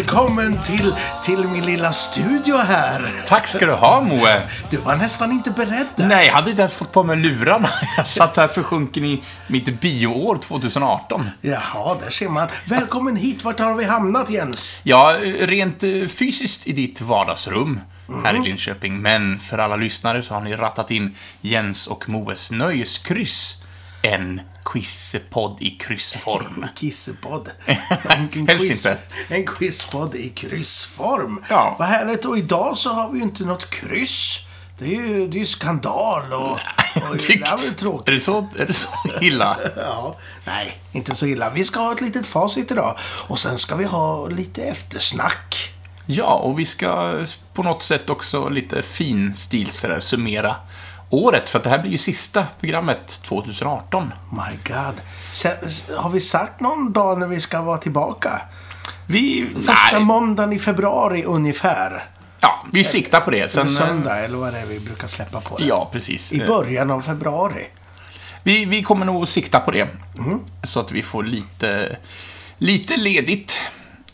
Välkommen till, till min lilla studio här. Tack ska du ha, Moe. Du var nästan inte beredd där. Nej, jag hade inte ens fått på mig lurarna. Jag satt här försjunken i mitt bioår 2018. Jaha, där ser man. Välkommen hit. Vart har vi hamnat, Jens? Ja, rent eh, fysiskt i ditt vardagsrum här i Linköping. Men för alla lyssnare så har ni rattat in Jens och Moes nöjeskryss. En quizpodd i kryssform. Kissepodd. Helst inte. En quizpodd i kryssform. Ja. Vad härligt. Och idag så har vi ju inte något kryss. Det är ju, det är ju skandal och... och det är väl tråkigt. Är det så, är det så illa? Ja, nej, inte så illa. Vi ska ha ett litet facit idag. Och sen ska vi ha lite eftersnack. Ja, och vi ska på något sätt också lite finstil sådär summera året. För att det här blir ju sista programmet 2018. My God. Sen, har vi sagt någon dag när vi ska vara tillbaka? Vi... Första nej, måndagen i februari ungefär. ja, vi siktar på det. Sen, Eller eh, söndag, eller vad det är vi brukar släppa på det. Ja, precis. I början av februari. Vi, vi kommer nog sikta på det. Mm. Så att vi får lite, lite ledigt.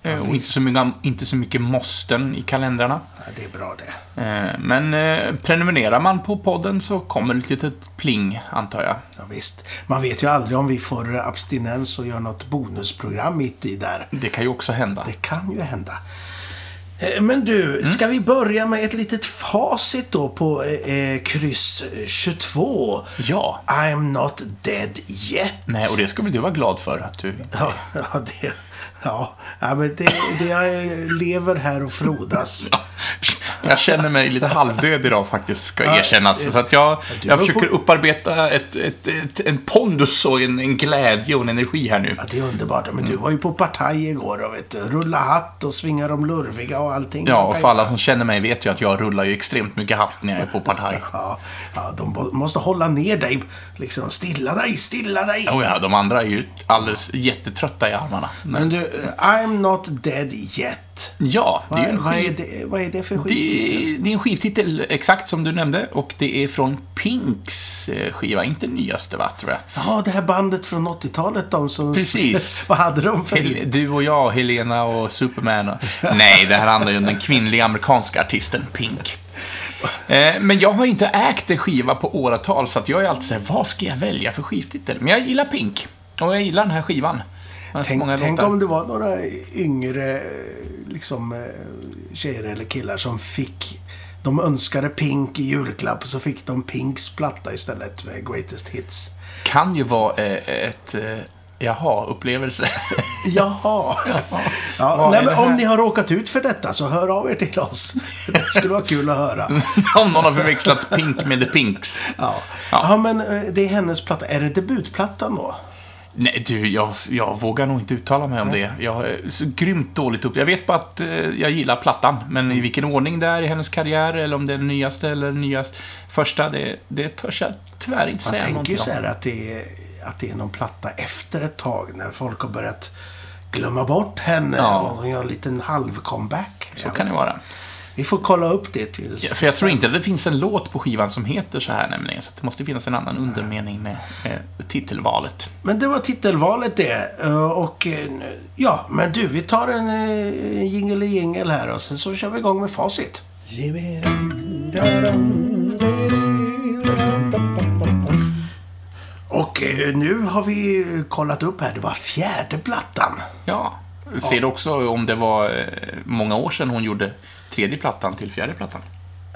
Eh, och inte så, mycket, inte så mycket måsten i kalendrarna. Ja, det är bra det. Eh, Men eh, prenumererar man på podden så kommer det ett litet pling, antar jag. Ja, visst. Man vet ju aldrig om vi får abstinens och gör något bonusprogram mitt i där. Det kan ju också hända. Det kan ju hända. Men du, ska vi börja med ett litet facit då på eh, kryss 22? Ja. I'm not dead yet. Nej, och det ska väl du vara glad för att du... Ja, ja, det, ja, ja men det, det jag lever här och frodas. Jag känner mig lite halvdöd idag faktiskt, ska erkännas. Så att jag, jag försöker upparbeta ett, ett, ett, en pondus och en, en glädje och en energi här nu. Ja, det är underbart. Men du var ju på partaj igår och vet du, rulla hatt och svinga de lurviga och allting. Ja, och för alla som känner mig vet ju att jag rullar ju extremt mycket hatt när jag är på partaj. Ja, ja, de måste hålla ner dig. Liksom, stilla dig, stilla dig. Oh ja, de andra är ju alldeles jättetrötta i armarna. Men du, eh, I'm not dead yet. Ja, det är en vad, är det, vad är det för Det skivtitel? är, det är en skivtitel, exakt som du nämnde, och det är från Pinks eh, skiva, inte nyaste va, tror jag. Ja, det här bandet från 80-talet, de som... Precis. vad hade de för... Hel- Du och jag, Helena och Superman. Och... Nej, det här handlar ju om den kvinnliga amerikanska artisten Pink. Eh, Men jag har inte ägt en skiva på åratal, så att jag är alltid såhär, vad ska jag välja för skivtitel? Men jag gillar Pink. Och jag gillar den här skivan. Tänk, tänk om det var några yngre liksom, eh, tjejer eller killar som fick... De önskade Pink i julklapp och så fick de Pinks platta istället med Greatest Hits. Kan ju vara eh, ett, eh, jaha-upplevelse. Jaha. Ja, nej, men om ni har råkat ut för detta så hör av er till oss. Det skulle vara kul att höra. om någon har förväxlat Pink med The Pinks. Ja, Ja. ja. men det är hennes platta. Är det debutplattan då? Nej, du, jag, jag vågar nog inte uttala mig om det. Jag är så grymt dåligt upp. Jag vet bara att eh, jag gillar plattan, men i vilken ordning det är i hennes karriär, eller om det är den nyaste eller den nyast första, det, det törs jag tyvärr inte Man säga tänker ju så här att det, är, att det är någon platta efter ett tag när folk har börjat glömma bort henne Ja. och hon gör en liten halv-comeback. Så kan det vara. Vi får kolla upp det tills... Ja, för jag tror inte att det finns en låt på skivan som heter så här nämligen, så det måste finnas en annan undermening med, med titelvalet. Men det var titelvalet det. Eh, Och eh, ja, men du, vi tar en uh, jingle jingel här och sen så kör vi igång med facit. Och eh, nu har vi kollat upp här, det var fjärde plattan. Ja, ser du också om det var eh, många år sedan hon gjorde tredje plattan till fjärde plattan?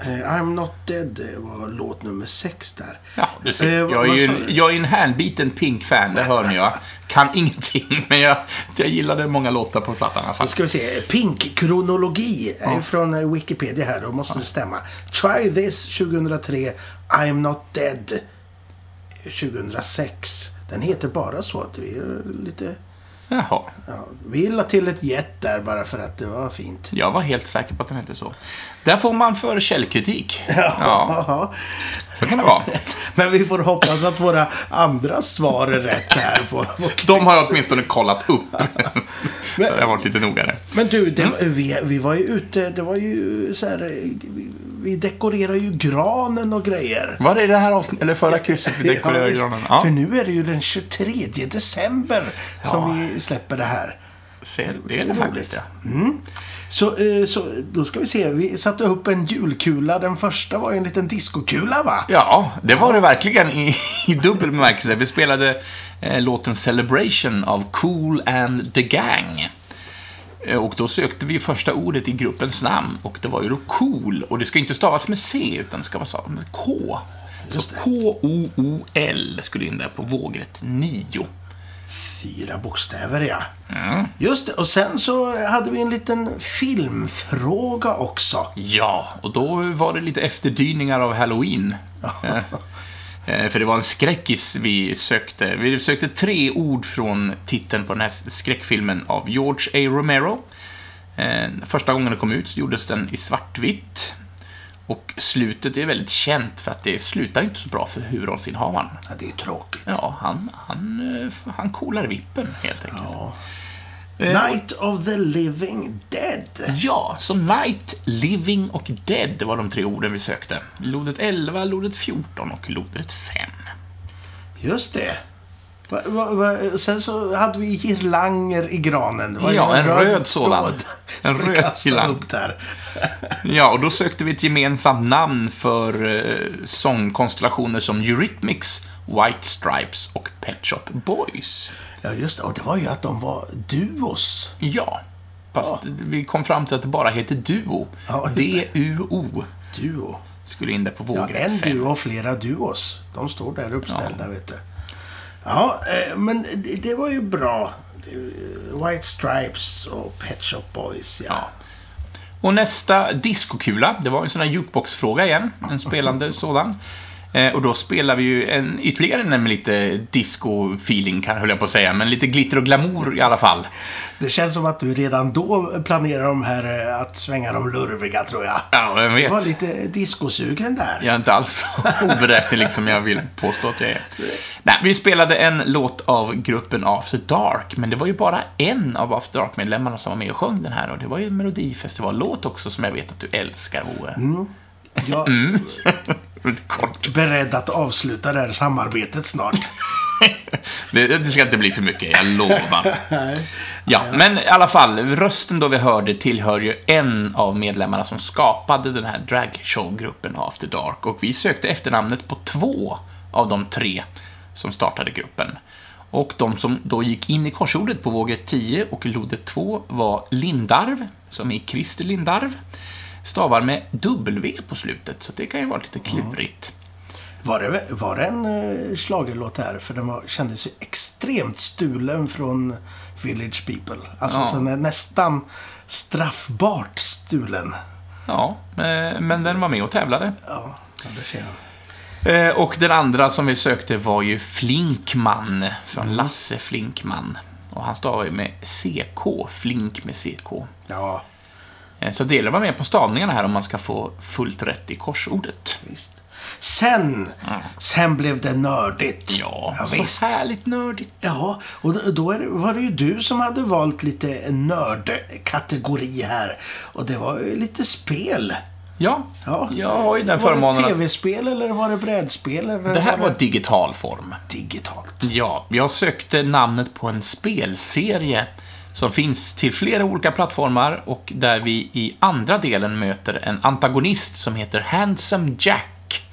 Eh, I'm not dead var låt nummer sex där. Ja, du ser. Eh, jag, är ju en, jag är en hänbiten Pink-fan, det hör ni jag. Kan ingenting, men jag, jag gillade många låtar på plattan i alla fall. Ska vi se. Pink-kronologi är från eh, Wikipedia här. Då måste det stämma. Try this 2003. I'm not dead 2006. Den heter bara så. att Vi är lite... Jaha, Ja, vi la till ett jet där bara för att det var fint. jag var helt säker på att den hette så. Där får man för källkritik. Ja, Ja. så kan det vara. Men vi får hoppas att våra andra svar är rätt här på, på De har jag åtminstone kollat upp. Jag har varit lite nogare. Men du, det, Mm. vi, vi var ju ute, det var ju så här, vi, dekorerar ju granen och grejer. Var det det här avsnittet, eller förra krysset vi dekorerade Ja, granen? Ja. För nu är det ju den 23 december som Ja. vi släpper det här. Se, det är det faktiskt, ja. Så, eh, så då ska vi se. Vi satte upp en julkula. Den första var ju en liten diskokula va? Ja, det var det verkligen i, i dubbel bemärkelse. Vi spelade eh, låten Celebration av Cool and the Gang. Eh, Och då sökte vi första ordet i gruppens namn och det var ju då cool. Och det ska inte stavas med C utan det ska vara stavat med K. Så K-O-O-L skulle in där på vågrätt 9. Fyra bokstäver ja. Just det. Och sen så hade vi en liten filmfråga också. Ja, och då var det lite efterdyningar av Halloween. Eh, För det var en skräckis vi sökte. Vi sökte tre ord från titeln på den här skräckfilmen av George A. Romero. Eh, Första gången den kom ut så gjordes den i svartvitt. Och slutet är väldigt känt för att det slutar inte så bra för huvudrollsinnehavaren. Ja, det är tråkigt. Ja, han, han, eh, han coolar vippen helt enkelt. Night of the Living Dead. Ja, så Night, Living och Dead var de tre orden vi sökte. Lodet 11, lodet 14 och lodet 5. Just det. Va, va, va, sen så hade vi girlanger i granen. Ja, en röd sådan. tråd En röd girlang. upp där. Ja, och då sökte vi ett gemensamt namn för eh, sångkonstellationer som Eurythmics, White Stripes och Pet Shop Boys. Ja, just det. Och det var ju att de var duos. Ja, fast vi kom fram till att det bara heter Duo. Ja. D-U-O. Duo. Skulle in där på Ja, vågrätt en fem. duo och flera duos. De står där uppställda, vet du. Ja, eh, men det, var ju bra. White Stripes och Pet Shop Boys, ja. Och nästa diskokula, det var en sån här jukeboxfråga igen, en spelande sådan. Eh, och då spelar vi ju en, ytterligare en med lite disco-feeling, höll jag på att säga, men lite glitter och glamour i alla fall. Det känns som att du redan då planerar de här eh, att svänga de lurviga, tror jag. Ja, vem Du var vet? lite discosugen där. Jag är inte alls oberäknelig som jag vill påstå att jag är. Nej, vi spelade en låt av gruppen After Dark, men det var ju bara en av After Dark-medlemmarna som var med och sjöng den här, och det var ju en melodifestivallåt också som jag vet att du älskar, Boe. Jag Mm. Är beredd att avsluta det här samarbetet snart. Det, det ska inte bli för mycket, jag lovar. Ja, men i alla fall, rösten då vi hörde tillhör ju en av medlemmarna som skapade den här dragshowgruppen After Dark och vi sökte efternamnet på två av de tre som startade gruppen. Och de som då gick in i korsordet på vågrätt 10 och lodet 2 var Lindarv, som är Christer Lindarv, stavar med W på slutet, så det kan ju vara lite klurigt. Var det, var det en uh, schlagerlåt här? För den var, kändes ju extremt stulen från Village People. Alltså Ja. så nä, nästan straffbart stulen. Ja, eh, men den var med och tävlade. Ja, det ser jag. Eh, Och den andra som vi sökte var ju Flinkman, från Lasse Flinkman. Och han stavar ju med CK, Flink med CK. Ja, Så det gäller att vara med på stavningarna här om man ska få fullt rätt i korsordet. visst. Sen, sen blev det nördigt. Ja, ja så visst. härligt nördigt. Ja, och då, det, var det ju du som hade valt lite nördkategori här. Och det var ju lite spel. Ja, Ja. jag har ju den var förmånen det att... tv-spel eller var det brädspel? Eller Det här var var digital form. digitalt. Ja, jag sökte namnet på en spelserie som finns till flera olika plattformar och där vi i andra delen möter en antagonist som heter Handsome Jack.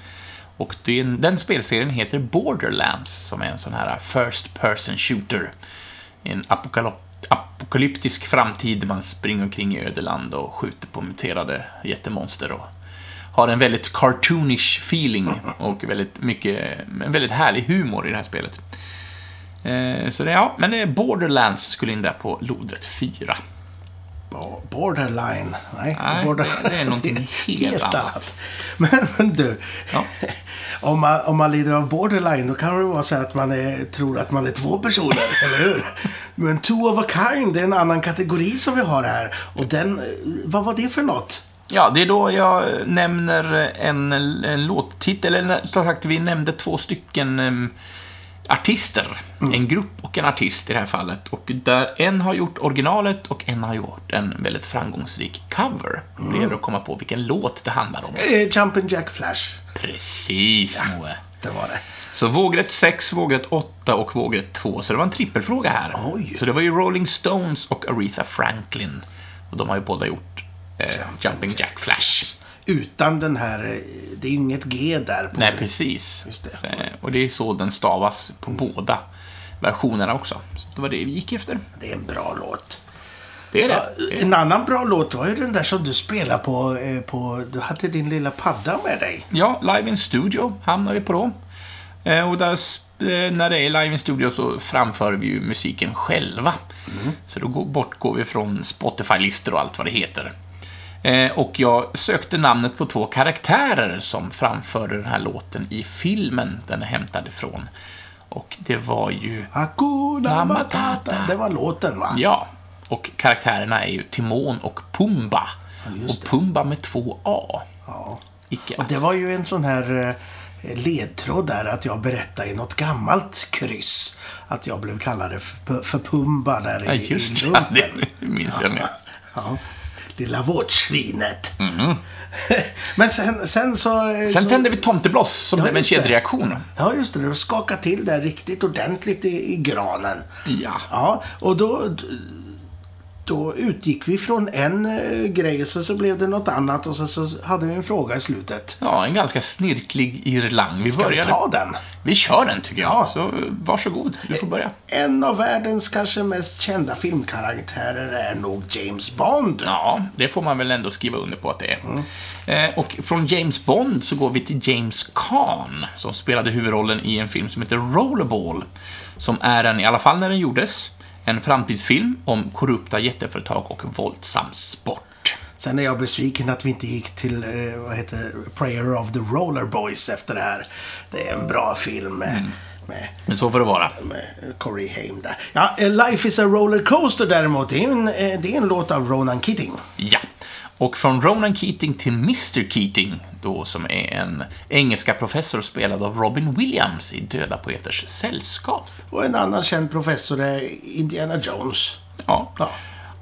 Och den, den spelserien heter Borderlands, som är en sån här first person shooter. En apokalyptisk framtid där man springer omkring i ödeland och skjuter på muterade jättemonster och har en väldigt cartoonish feeling och väldigt mycket, en väldigt härlig humor i det här spelet. Eh, Så det, ja, men är Borderlands skulle in där på lodrätt 4. Bo- Borderline. Nej, Nej, border... det- är någonting helt annat. Men, men du, Ja. om, man, om man lider av borderline då kan det vara så att man är, tror att man är två personer, eller hur? Men two of a kind, det är en annan kategori som vi har här. Och den, eh, vad var det för något? Ja, det är då jag nämner en, en låttitel, eller som sagt, vi nämnde två stycken artister. En grupp och en artist i det här fallet. Och där en har gjort originalet och en har gjort en väldigt framgångsrik cover. Det gäller att komma på vilken låt det handlar om. Eh, Jumpin' Jack Flash. Precis, Moe. Det var det. Så vågrätt 6, vågrätt 8 och vågrätt 2. Så det var en trippelfråga här. Oj. Så det var ju Rolling Stones och Aretha Franklin. Och de har ju båda gjort eh, Jumping Jack Flash. Utan den här, det är inget G där. På Nej, precis. Just det. Eh, Och det är så den stavas på båda versionerna också. Så det var det vi gick efter. Det är en bra låt. Det är det. En annan bra låt var ju den där som du spelade på, eh, på du hade din lilla padda med dig. Ja, Live in Studio hamnar vi på då. Eh, Och där, när det är Live in Studio så framför vi ju musiken själva. Så då går, bortgår vi från Spotify-listor och allt vad det heter. Eh, Och jag sökte namnet på två karaktärer som framförde den här låten i filmen den är hämtad ifrån. Och det var ju... Hakuna Matata. Det var låten va? Ja, och karaktärerna är ju Timon och Pumba. just och Pumba med två A. Ja. Icke Och det var ju en sån här eh, ledtråd där att jag berättade i något gammalt kryss. Att jag blev kallad för, för Pumba där Ja, i, just i det. lumpen. Det minns jag nu. Ja, lilla vårdsvinet. Men sen, sen så... eh, Sen så, tände vi tomtebloss som Ja, blev en kedjereaktion. Ja, just det. Det skakade till där riktigt ordentligt i, i granen. Ja. Ja, och då, då utgick vi från en eh, grej och så, så blev det något annat och så, så hade vi en fråga i slutet. Ja, en ganska snirklig irlang. Vi Ska vi började. ta den? Vi kör den, tycker jag. Ja. Så varsågod, du får börja. En av världens kanske mest kända filmkaraktärer är nog James Bond. Ja, det får man väl ändå skriva under på att det är. Eh, och från James Bond så går vi till James Caan, som spelade huvudrollen i en film som heter Rollerball. Som är en, i alla fall när den gjordes, en framtidsfilm om korrupta jätteföretag och våldsam sport. Sen är jag besviken att vi inte gick till, eh, vad heter Prayer of the Roller Boys efter det här. Det är en bra film med, med Men så får det vara. med Corey Haim där. Ja, eh, Life is a roller coaster däremot, det är en, eh, det är en låt av Ronan Keating. Ja. Och från Ronan Keating till Mr Keating, då som är en engelska professor spelad av Robin Williams i Döda Poeters Sällskap. Och en annan känd professor är Indiana Jones. Ja. Ja.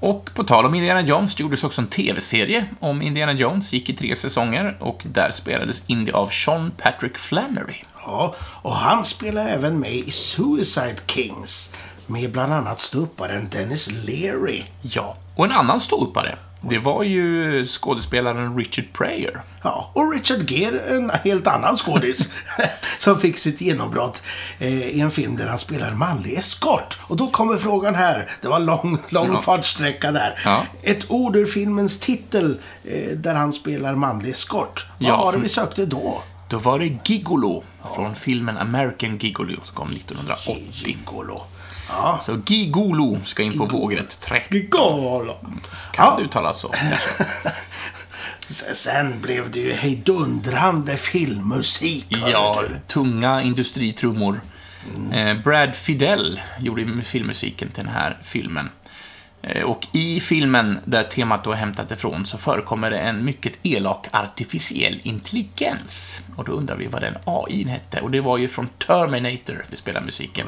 Och på tal om Indiana Jones gjordes också en TV-serie om Indiana Jones, gick i tre säsonger och där spelades Indy av Sean Patrick Flannery. Ja, och han spelar även med i Suicide Kings. Med bland annat ståupparen Dennis Leary. Ja, och en annan ståuppare, det var ju skådespelaren Richard Pryor. Ja, och Richard Gere, en helt annan skådis, som fick sitt genombrott eh, i en film där han spelar manlig eskort. Och då kommer frågan här. Det var lång, lång Ja. fartsträcka där. Ja. Ett ord ur filmens titel eh, där han spelar manlig eskort. Vad Ja, var det vi sökte då? Då var det Gigolo från filmen American Gigolo som kom 1980. Gigolo. Ja, Så Gigolo ska in på vågrätt 30. Gigolo. Kan Ja, uttalas så? kanske? sen blev det ju hejdundrande filmmusik. Ja, du. tunga industritrummor. Eh, Brad Fidel gjorde filmmusiken till den här filmen. Eh, Och i filmen, där temat då är hämtat ifrån, så förekommer det en mycket elak artificiell intelligens. Och då undrar vi vad den AI hette. Och det var ju från Terminator vi spelade musiken.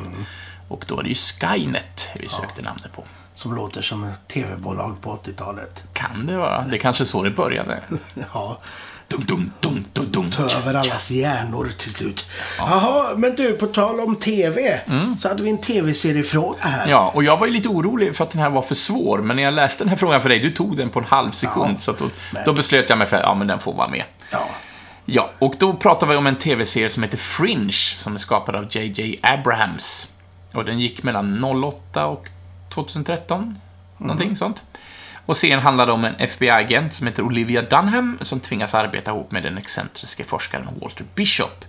Och då var det ju Skynet vi sökte namnet på. Som låter som ett tv-bolag på 80-talet. Kan det vara? Det är kanske så det började. Ja, Dum, dum, dum, dum, dum. ta över allas hjärnor till slut. Jaha, men du, på tal om tv. Så hade vi en tv-seriefråga här. Mm. Ja, och jag var ju lite orolig för att den här var för svår, men när jag läste den här frågan för dig, du tog den på en halv sekund, Ja, så då, men- då beslöt jag mig för att ja, men den får vara med. Ja. Ja, och då pratar vi om en tv-serie som heter Fringe, som är skapad av JJ Abrahams. Och den gick mellan 08 och 2013, någonting sånt. Och serien handlade om en FBI-agent som heter Olivia Dunham, som tvingas arbeta ihop med den excentriske forskaren Walter Bishop.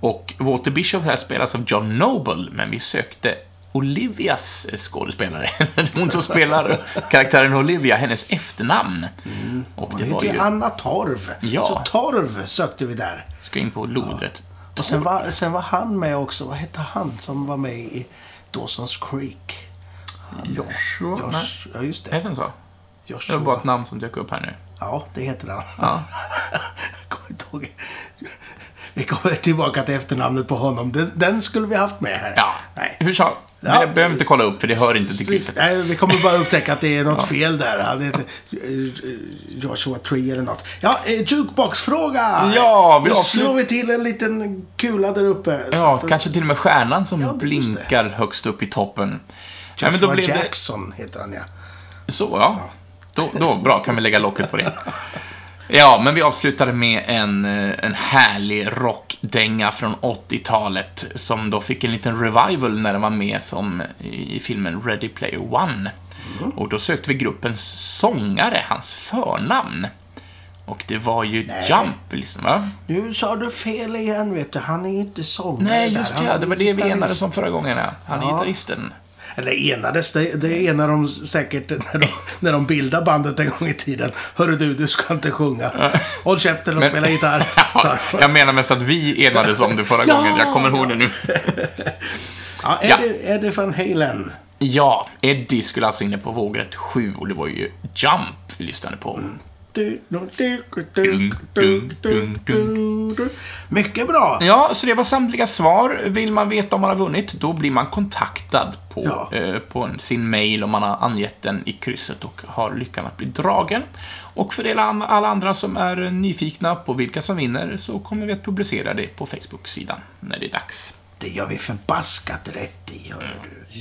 Och Walter Bishop här spelas av John Noble, men vi sökte Olivias skådespelare. Hon som spelar karaktären Olivia, hennes efternamn. Och Hon det var heter ju. Anna Torv. Ja. Så Torv sökte vi där. Ska in på lodrätt. Och sen var, sen var han med också. Vad hette han som var med i Dawson's Creek? Joshua? Josh, ja, just det. heter han så? Det Joshua. var bara ett namn som dök upp här nu. Ja, det heter han. Ja. Kommer inte ihåg. vi kommer tillbaka till efternamnet på honom. Den, den skulle vi haft med här. Ja, Nej. hur sa... Ja, behöver inte kolla upp, för det hör inte till krysset. Nej, vi kommer bara upptäcka att det är något fel där. Han heter eh, Joshua Tree eller något. Ja, eh, jukebox-fråga! Ja, vi Nu avslut- slår vi till en liten kula där uppe. Ja, att, kanske till och med stjärnan som Ja, det- det. blinkar högst upp i toppen. Ja, Joshua men då blev det... Jackson heter han, ja. Så, ja. Då, då, bra, kan vi lägga locket på det. Ja, men vi avslutade med en, eh, en härlig rockdänga från 80-talet som då fick en liten revival när den var med som i filmen Ready Player One. Och då sökte vi gruppens sångare, hans förnamn. Och det var ju Jump, liksom, va? Nu sa du fel igen, vet du. Han är inte sångare Nej, just det, ja. Det var det vi enades om förra gången, ja. Han är Ja. gitarristen. Eller enades, det, det enar de säkert när de, när de bildade bandet en gång i tiden. Hörru du, du ska inte sjunga. Håll käften och Men- spela gitarr. Ja, jag menar mest att vi enades om det förra Ja! gången. Jag kommer ihåg det nu. Ja, är, Ja. Det, är det Van Halen? Ja, Eddie skulle alltså inne på vågrätt 7 och det var ju Jump vi lyssnade på. Du, Mycket bra. Ja, så det var samtliga svar. Vill man veta om man har vunnit, då blir man kontaktad på, Ja. eh, på sin mail om man har angett den i krysset och har lyckan att bli dragen. Och för alla an- alla andra som är nyfikna på vilka som vinner så kommer vi att publicera det på Facebook-sidan när det är dags. Det gör vi förbaskat rätt i, hörru du.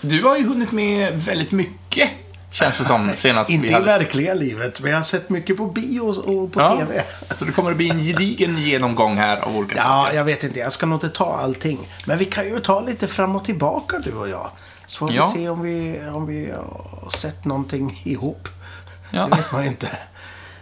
Du har ju hunnit med väldigt mycket, känns det som, senast Inte vi i hade... verkliga livet, men jag har sett mycket på bio och på Ja, TV. så det kommer att bli en gedigen genomgång här av olika Ja, saker. jag vet inte. Jag ska nog inte ta allting. Men vi kan ju ta lite fram och tillbaka, du och jag. Så får vi Ja. se om vi, om vi har sett någonting ihop. Ja. Det vet man ju inte.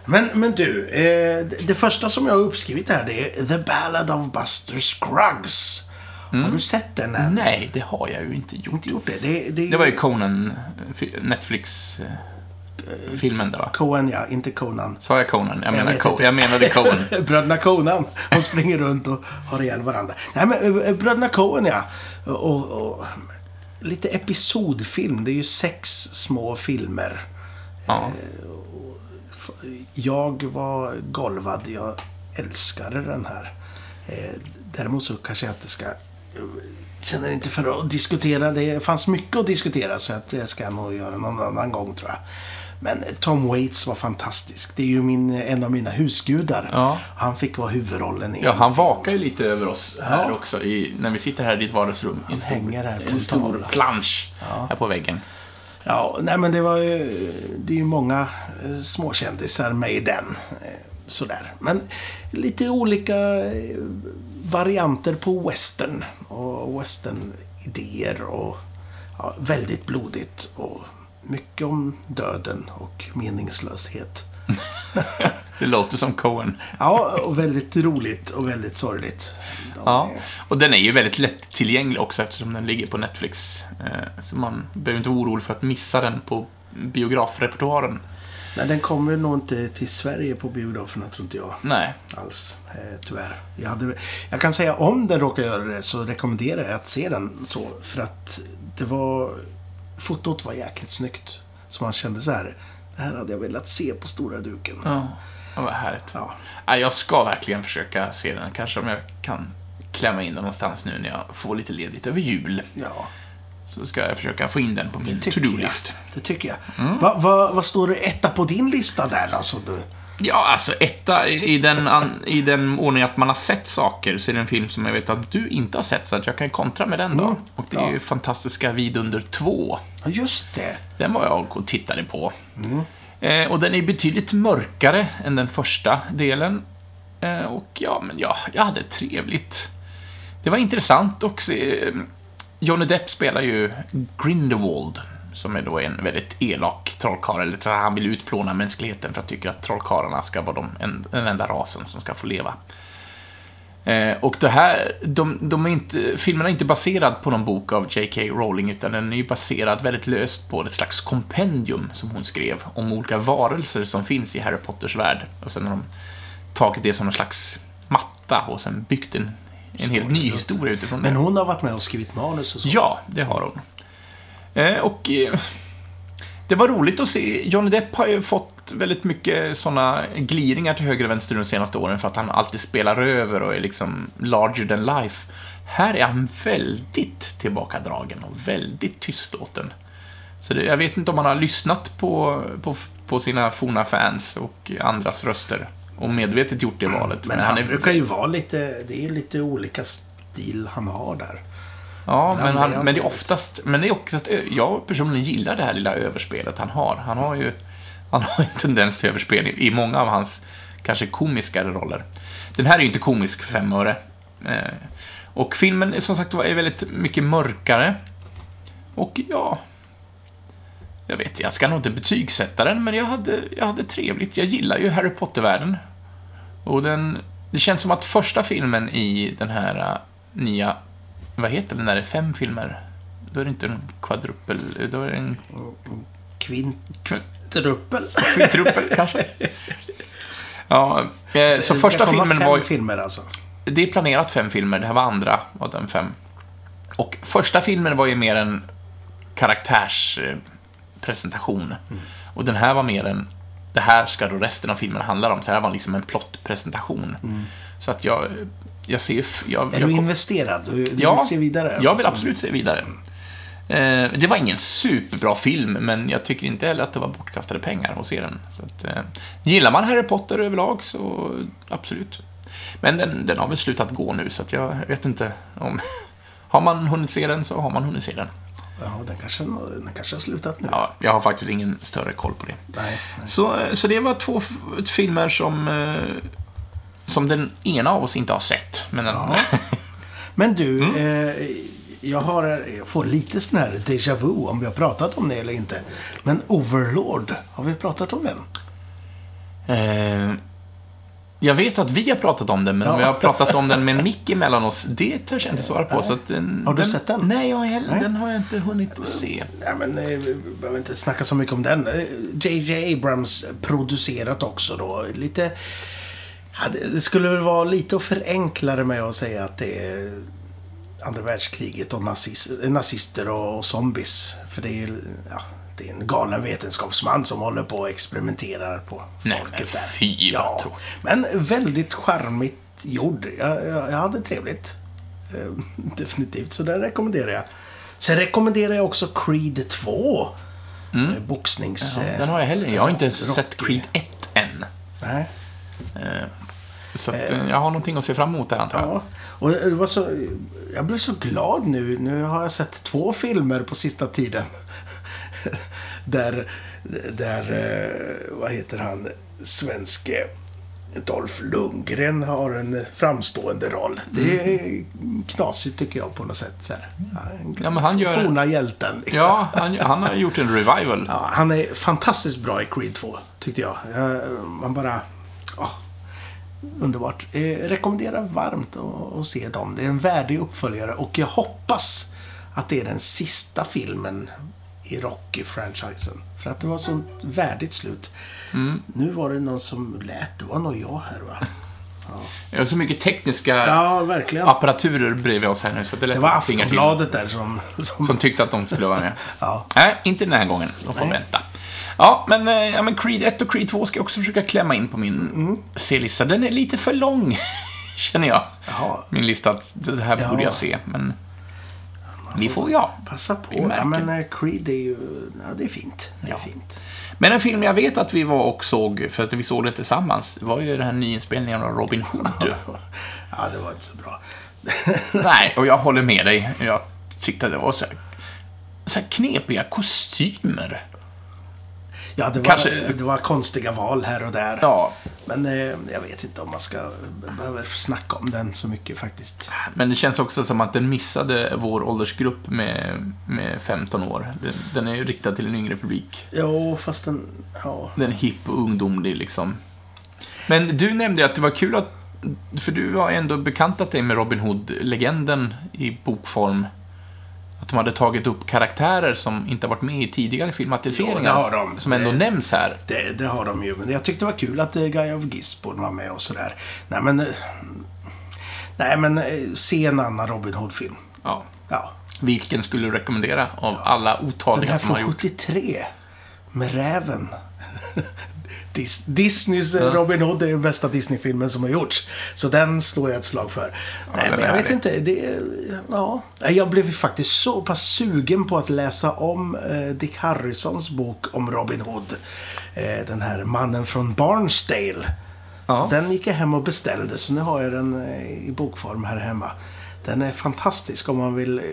Men, men du, eh, det- det första som jag har uppskrivit här det är The Ballad of Buster Scruggs. Har du sett den än? Nej, det har jag ju inte gjort. Inte gjort det? Det, det, Det var ju Conan, eh, Netflix-filmen där va? Coen, ja. Inte Conan. Sa jag Conan? Jag, menar vet Co- jag menade Coen. Bröderna Conan. De springer runt och har ihjäl varandra. Nej, men eh, Bröderna Coen, ja. Och, och, lite episodfilm. Det är ju sex små filmer. Ja. Jag var golvad. Jag älskade den här. Eh, Däremot så kanske jag inte ska... Känner inte för att diskutera. Det fanns mycket att diskutera så att det ska jag nog göra någon annan gång tror jag. Men Tom Waits var fantastisk. Det är ju min, en av mina husgudar. Ja. Han fick vara huvudrollen i Ja, han vakar ju lite över oss här Ja. också, i, när vi sitter här i ditt vardagsrum. Han hänger här på en stor plansch här på väggen. Ja, nej men det var ju... Det är ju många eh, småkändisar med i den. Eh, Sådär. Men lite olika eh, varianter på western. Och western-idéer och... Ja, väldigt blodigt. Och mycket om döden och meningslöshet. Det låter som Coen. Ja, och väldigt roligt och väldigt sorgligt. De Ja, är- och den är ju väldigt lättillgänglig också eftersom den ligger på Netflix. Eh, Så man behöver inte vara orolig för att missa den på biografrepertoaren. Nej, den kommer nog inte till Sverige på biograferna, tror inte jag. Nej. alls, eh, tyvärr. Jag, hade, jag kan säga om den råkar göra det så rekommenderar jag att se den så. För att det var... Fotot var jäkligt snyggt. Så man kände så här. Det här hade jag velat se på stora duken. Ja, var härligt. Ja. Ja, jag ska verkligen försöka se den. Kanske om jag kan klämma in den någonstans nu när jag får lite ledigt över jul. ja, Så ska jag försöka få in den på min to-do-list. Det tycker jag. Vad va, vad står det etta på din lista där då? Som du... Ja, alltså etta i den, an, i den ordning att man har sett saker så är det en film som jag vet att du inte har sett så att jag kan kontra med den då. Mm, Och det är ju fantastiska Vidunder 2. Ja, just det. Den var jag och tittade på. Eh, och den är betydligt mörkare än den första delen. Eh, och ja, men ja, jag hade trevligt. Det var intressant också. Johnny Depp spelar ju Grindelwald, som är då en väldigt elak trollkarl. Eller så han vill utplåna mänskligheten för att tycker att trollkarlarna ska vara de, en, den enda rasen som ska få leva. Eh, och det här, de, de är inte, filmen är inte baserad på någon bok av J.K. Rowling, utan den är ju baserad väldigt löst på ett slags kompendium som hon skrev om olika varelser som finns i Harry Potters värld. Och sen har de tagit det som någon slags matta och sen byggt en, en helt ny historia utifrån det. Men hon har varit med och skrivit manus och så. Ja, det har hon. Eh, och eh, Det var roligt att se. Johnny Depp har ju fått väldigt mycket såna gliringar till höger och vänster de senaste åren för att han alltid spelar över och är liksom larger than life. Här är han väldigt tillbakadragen och väldigt tystlåten. Så det, jag vet inte om han har lyssnat på, på, på sina forna fans och andras röster och medvetet gjort det valet. Men, han, brukar ju vara lite, det är lite olika stil han har där. Ja, men, han, är han men det är oftast, men det är också att jag personligen gillar det här lilla överspelet han har. Han har ju han har en tendens till överspel i, i många av hans kanske komiskare roller. Den här är ju inte komisk för fem öre. Eh, och filmen är som sagt var är väldigt mycket mörkare. Och ja... Jag vet, jag ska nog inte betygsätta den, men jag hade, jag hade trevligt. Jag gillar ju Harry Potter-världen. Och den... Det känns som att första filmen i den här äh, nya... Vad heter den när det är fem filmer? Då är det inte en kvadrupel, då är det en Kvintruppel. kv- kvintruppel kanske? Ja, eh, så Det första filmen fem var filmer alltså. Det är planerat fem filmer, det här var andra av de fem. Och första filmen var ju mer en karaktärspresentation. Och den här var mer en... Det här ska då resten av filmen handla om. Så här var liksom en plottpresentation. Så att jag... Jag ser... Jag, Är jag, du investerad? Du, du Ja, vill se vidare? jag vill alltså. absolut se vidare. Eh, det var ingen superbra film, men jag tycker inte heller att det var bortkastade pengar att se den. Så att, eh, gillar man Harry Potter överlag så absolut. Men den, den har väl slutat gå nu, så jag vet inte om... Har man hunnit se den så har man hunnit se den. Ja, den kanske, den kanske har slutat nu. Ja, jag har faktiskt ingen större koll på det. Nej, nej. Så, eh, så det var två filmer som, eh, som den ena av oss inte har sett. Men den, Ja. Men du, Mm. eh, jag, har, jag får lite sån här déjà vu om vi har pratat om det eller inte. Men Overlord, har vi pratat om den? Eh, jag vet att vi har pratat om den, men om vi har pratat om den med en mick emellan oss, det törs jag inte svara på. Så att den, Har du den, sett den? Nej, jag heller- Nej. den har jag inte hunnit se. Ja, men, eh, vi behöver inte snacka så mycket om den. Eh, J.J. Abrams producerat också då. Lite... Ja, det- det skulle väl vara lite att förenkla det med att säga att det är andra världskriget och nazis, nazister och, och zombies. För det är, ja, det är en galen vetenskapsman som håller på och experimenterar på Nej, folket men där. fy, ja. Men väldigt charmigt gjord. Jag, jag, jag hade trevligt. Eh, definitivt, så den rekommenderar jag. Sen rekommenderar jag också Creed 2. Mm. Boxnings... eh, Den har jag heller Jag har inte ens Rocky. sett Creed 1 än. Nej. Så att, eh, jag har någonting att se fram emot där, antar jag. Ja. Och det var så, jag blev så glad nu. Nu har jag sett två filmer på sista tiden. där, där, eh, vad heter han, svenske Dolph Lundgren har en framstående roll. Det är knasigt tycker jag på något sätt. Så här. Ja, men han gör- Forna hjälten. Liksom. Ja, han, han har gjort en revival. Ja, han är fantastiskt bra i Creed 2, tyckte jag. jag man bara... ja, underbart. Eh, rekommenderar varmt att, att se dem. Det är en värdig uppföljare och jag hoppas att det är den sista filmen i Rocky-franchisen. För att det var sånt värdigt slut. Mm. Nu var det någon som lät. Det var nog jag här va? Jag har så mycket tekniska Ja, verkligen. apparaturer bredvid oss här nu, så det, Det var. Aftonbladet där som... som Som tyckte att de skulle vara med. Ja. Nej, inte den här gången. De får Nej. vänta. Ja men, eh, ja, men Creed 1 och Creed 2 ska jag också försöka klämma in på min Mm. C-lista. Den är lite för lång, känner jag. Jaha. Min lista, att det här Ja. borde jag se, men... Vi får, ja. Passa på. Ja, men eh, Creed är ju... Ja, det är fint. Det är Ja. fint. Men en film jag vet att vi var och såg, för att vi såg det tillsammans, var ju den här nyinspelningen av Robin Hood. Ja, det var inte så bra. Nej, och jag håller med dig. Jag tyckte det var så här, så här knepiga kostymer. Ja, det var, Kanske- det var konstiga val här och där. Ja, Men eh, jag vet inte om man ska behöver snacka om den så mycket faktiskt. men det känns också som att den missade vår åldersgrupp med, med 15 år. Den, den är ju riktad till en yngre publik. Jo, fast den... Ja. Den är hipp och ungdomlig liksom. Men du nämnde att det var kul att, för du har ändå bekantat dig med Robin Hood-legenden i bokform. Att de hade tagit upp karaktärer som inte varit med i tidigare filmatiseringar. Jo. Som ändå Det- nämns här. Det, det har de ju. Men jag tyckte det var kul att eh, Guy of Gisborne var med och sådär. Nej, men... eh, Nej, men eh, se en annan Robin Hood-film. Ja. Ja. Vilken skulle du rekommendera av alla Den otaliga här som har från gjort? 73. med räven. Dis- Disneys eh, Robin Hood är den bästa Disney-filmen som har gjorts. Så den slår jag ett slag för. Nej, den men jag vet inte. Det, ja. Nej, Jag blev faktiskt så pass sugen på att läsa om eh, Dick Harrisons bok om Robin Hood. Eh, den här mannen från Barnsdale. Ja. Så den gick jag hem och beställde, så nu har jag den i bokform här hemma. Den är fantastisk om man vill eh,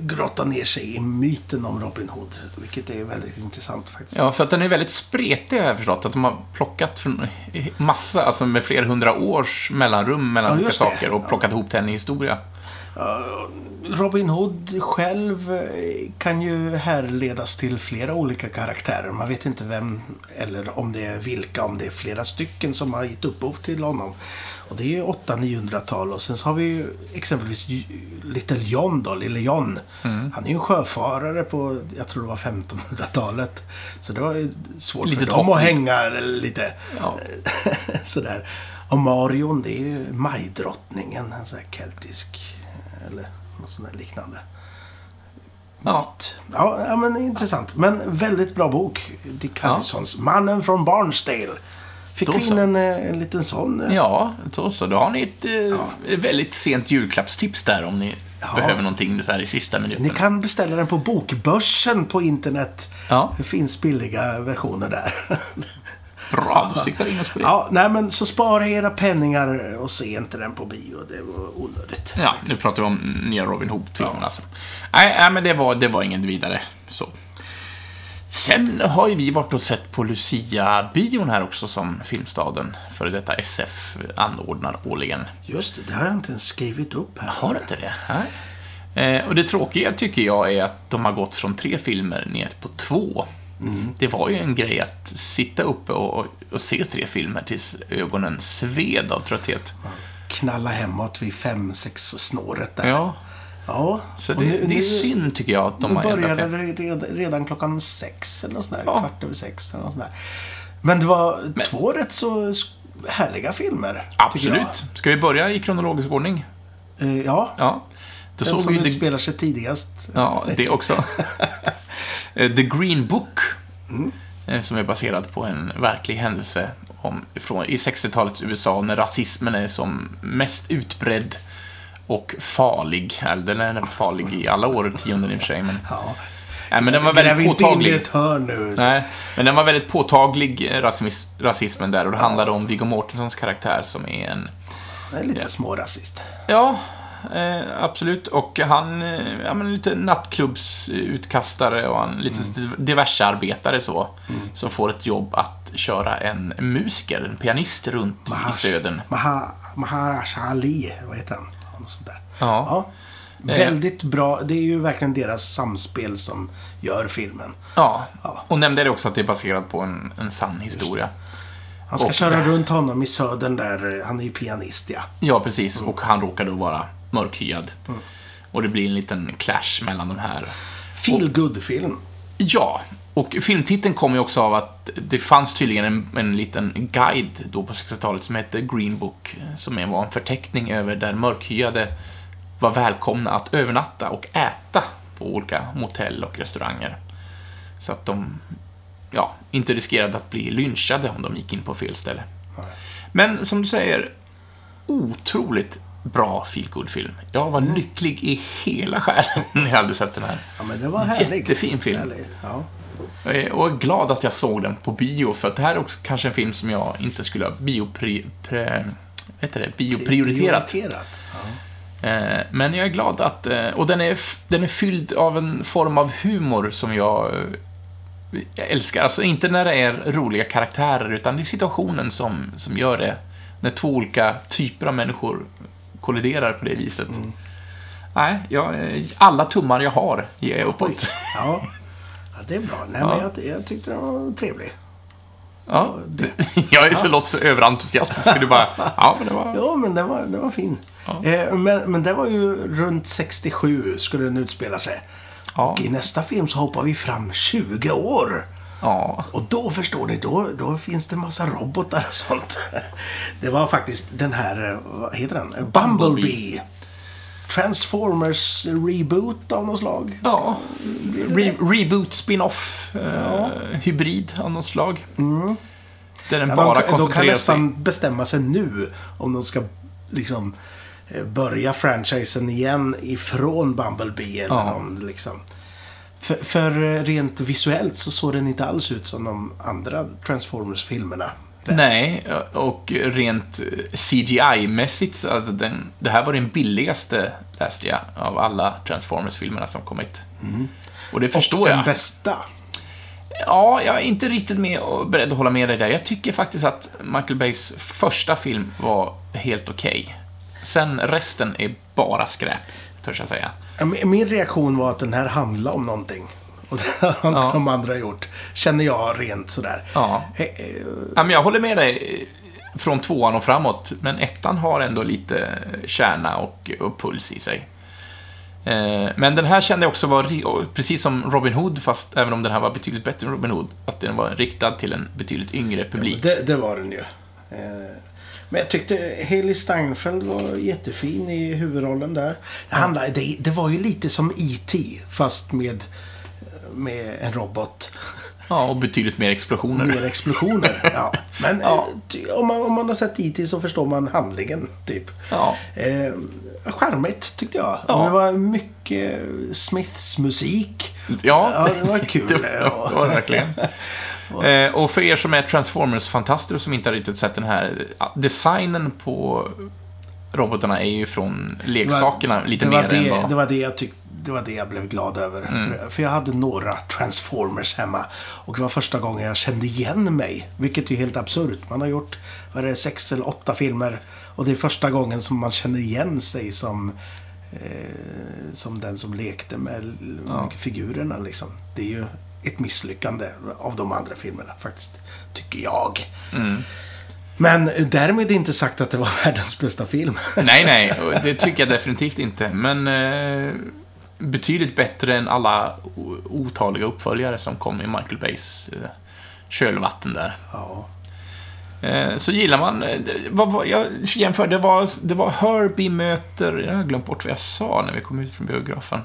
grotta ner sig i myten om Robin Hood. Vilket är väldigt intressant faktiskt. Ja, för att den är väldigt spretig har jag förstått. Att de har plockat från massa, alltså med flera hundra års mellanrum mellan Ja, olika saker och plockat ihop till en historia. Robin Hood själv eh, kan ju härledas till flera olika karaktärer. Man vet inte vem eller om det är vilka, om det är flera stycken som har gett upphov till honom. Och det är ju 800-900-tal och sen så har vi ju exempelvis Little John då, Lille John. Mm. Han är ju en sjöfarare på, jag tror det var 1500-talet. Så det var ju svårt Lite för dem att hänga lite Ja. sådär. Och Marion, det är ju majdrottningen, en sån här keltisk eller något sånt där liknande. Ja. Ja, ja, men intressant. Men väldigt bra bok. Dick Ja. Harrisons Mannen från Barnsdale. Fick Då vi in en, eh, en liten sån? eh, Ja, då så. Då har ni ett eh, väldigt sent julklappstips där om ni Ja. behöver någonting så här i sista minuten. Ni kan beställa den på Bokbörsen på internet. Ja. Det finns billiga versioner där. Bra, du siktar in oss på det. ja, nej men så spara era penningar och se inte den på bio. Det var onödigt. Ja, nu pratar vi om nya Robin Hood-filmen alltså. Nej, nej, men det var, det var inget vidare. Så. Sen har ju vi varit och sett på Lucia-bion här också som Filmstaden, före detta SF, anordnar årligen. Just det, det har jag inte ens skrivit upp här. Har du inte det? Nej. Eh, och det tråkiga tycker jag är att de har gått från tre filmer ner på två. Det var ju en grej att sitta uppe och, och se tre filmer tills ögonen sved av trötthet. Knalla hemåt vid fem, sex snåret där. Ja, Ja, så det, nu- det är nu- synd tycker jag att de Nu har ändrat började det. redan, klockan sex eller något sånt där. Ja. Kvart över sex eller något sånt där. Men det var två rätt så härliga filmer. Absolut. Ska vi börja i kronologisk ordning? Eh, ja, Ja. Då den såg som utspelar sig tidigast. ja, det också. Eh, The Green Book, Mm. eh, som är baserad på en verklig händelse om, från, i 60-talets USA när rasismen är som mest utbredd och farlig. Eller den är farlig i alla årtionden i och för sig, men, Ja. nej, men den var väldigt inte in i påtaglig. ett hörn nu. Nej, men den var väldigt påtaglig, eh, rasism, rasismen där, och det handlade om Viggo Mortensons karaktär som är en Det är lite smårasist. Ja, eh, absolut. Och han, eh, ja men lite nattklubbsutkastare och han lite diversearbetare så. Som får ett jobb att köra en musiker, en pianist runt i södern. Maha, Maharaja Ali, vad heter han? Något sånt där. Ja. Ja. Väldigt bra. Det är ju verkligen deras samspel som gör filmen. Ja, Ja. och nämnde det också att det är baserat på en, en sann historia. Han ska Och- köra runt honom i södern där. Han är ju pianist, ja. Ja, precis. Och han råkar då vara mörkhyad. Och det blir en liten clash mellan de här. Feel good film Ja, och filmtiteln kommer ju också av att det fanns tydligen en, en liten guide då på 60-talet som hette Green Book, som är- var en förteckning över där mörkhyade var välkomna att övernatta och äta på olika motell och restauranger. Så att de ja, inte riskerade att bli lynchade om de gick in på fel ställe. Men som du säger, otroligt bra feelgood-film. Jag var lycklig i hela själen när jag hade sett den här. Ja, men det var härlig. Jättefin film. Härlig. Ja. Är- Och är glad att jag såg den på bio, för att det här är också kanske en film som jag inte skulle ha biopri, pre, vad heter det? bioprioriterat. Prioriterat. Ja. Eh, Men jag är glad att... eh, Och den är, den är fylld av en form av humor som jag, eh, jag älskar. Alltså inte när det är roliga karaktärer, utan det är situationen som, som gör det. När två olika typer av människor kolliderar på det viset. Nej, jag, eh, alla tummar jag har ger jag uppåt. Ja. ja, det är bra. Nej, Ja. men jag, jag tyckte den var trevlig. Ja, jag är så låt så överentusiastisk. Du bara, ja men det var... Ja, men den var, den var fin. Eh, men, men det var ju runt 67 skulle den utspela sig. Ja, Och i nästa film så hoppar vi fram 20 år. ja, Och då förstår ni, då, då finns det massa robotar och sånt. Det var faktiskt den här, eh, vad heter den? Bumblebee. Transformers reboot av något slag. Ja, re reboot, spin-off, eh, hybrid av något slag. Där den Ja, bara de, de kan koncentrerar sig. nästan bestämma sig nu om de ska liksom eh, börja franchisen igen ifrån Bumblebee. Eller Ja. det liksom... För, för rent visuellt så såg den inte alls ut som de andra Transformers-filmerna. Nej, och rent CGI-mässigt, så alltså den, det här var den billigaste, läste jag, av alla Transformers-filmerna som kommit. Och det förstår Och den jag. bästa. Ja, jag är inte riktigt med och beredd att hålla med dig där. Jag tycker faktiskt att Michael Bays första film var helt okej. Sen resten är bara skräp, törs jag säga. Min- reaktion var att den här handlar om någonting. Och det har inte Ja. de andra gjort. Känner jag rent sådär. Ja. Eh, eh, Ja, men jag håller med dig från tvåan och framåt, men ettan har ändå lite kärna och, och puls i sig. Eh, Men den här kände jag också var, precis som Robin Hood, fast även om den här var betydligt bättre än Robin Hood, att den var riktad till en betydligt yngre publik. Det, det var den ju. Eh, Men jag tyckte Haley Steinfeld var jättefin i huvudrollen där. Det, handlade, det, det var ju lite som E.T. fast med, med en robot. Ja, och betydligt mer explosioner. Mer explosioner. Ja. Men Ja. eh, om, man, om man har sett E.T. så förstår man handlingen, typ. Ja. Eh, charmigt, tyckte jag. Ja. Det var mycket Smiths musik. Ja, Ja, det var kul. det, var, det var verkligen. Eh, och för er som är Transformers-fantaster och som inte har riktigt sett den här, designen på robotarna är ju från leksakerna lite det mer var det, än vad... det var det jag tyckte det var det jag blev glad över. Mm. För, jag hade några Transformers hemma. Och det var första gången jag kände igen mig. Vilket är helt absurt. Man har gjort, vad är det, sex eller åtta filmer. Och det är första gången som man känner igen sig som, eh, som den som lekte med, med figurerna. Liksom. Det är ju ett misslyckande av de andra filmerna faktiskt. Tycker jag. Mm. Men därmed inte sagt att det var världens bästa film. Nej, nej, det tycker jag definitivt inte. Men eh, betydligt bättre än alla otaliga uppföljare som kom i Michael Bays eh, kölvatten där. ja. Eh, så gillar man... eh, Vad, vad, jag jämför, det var, det var Herbie möter... Jag har glömt bort vad jag sa när vi kom ut från biografen.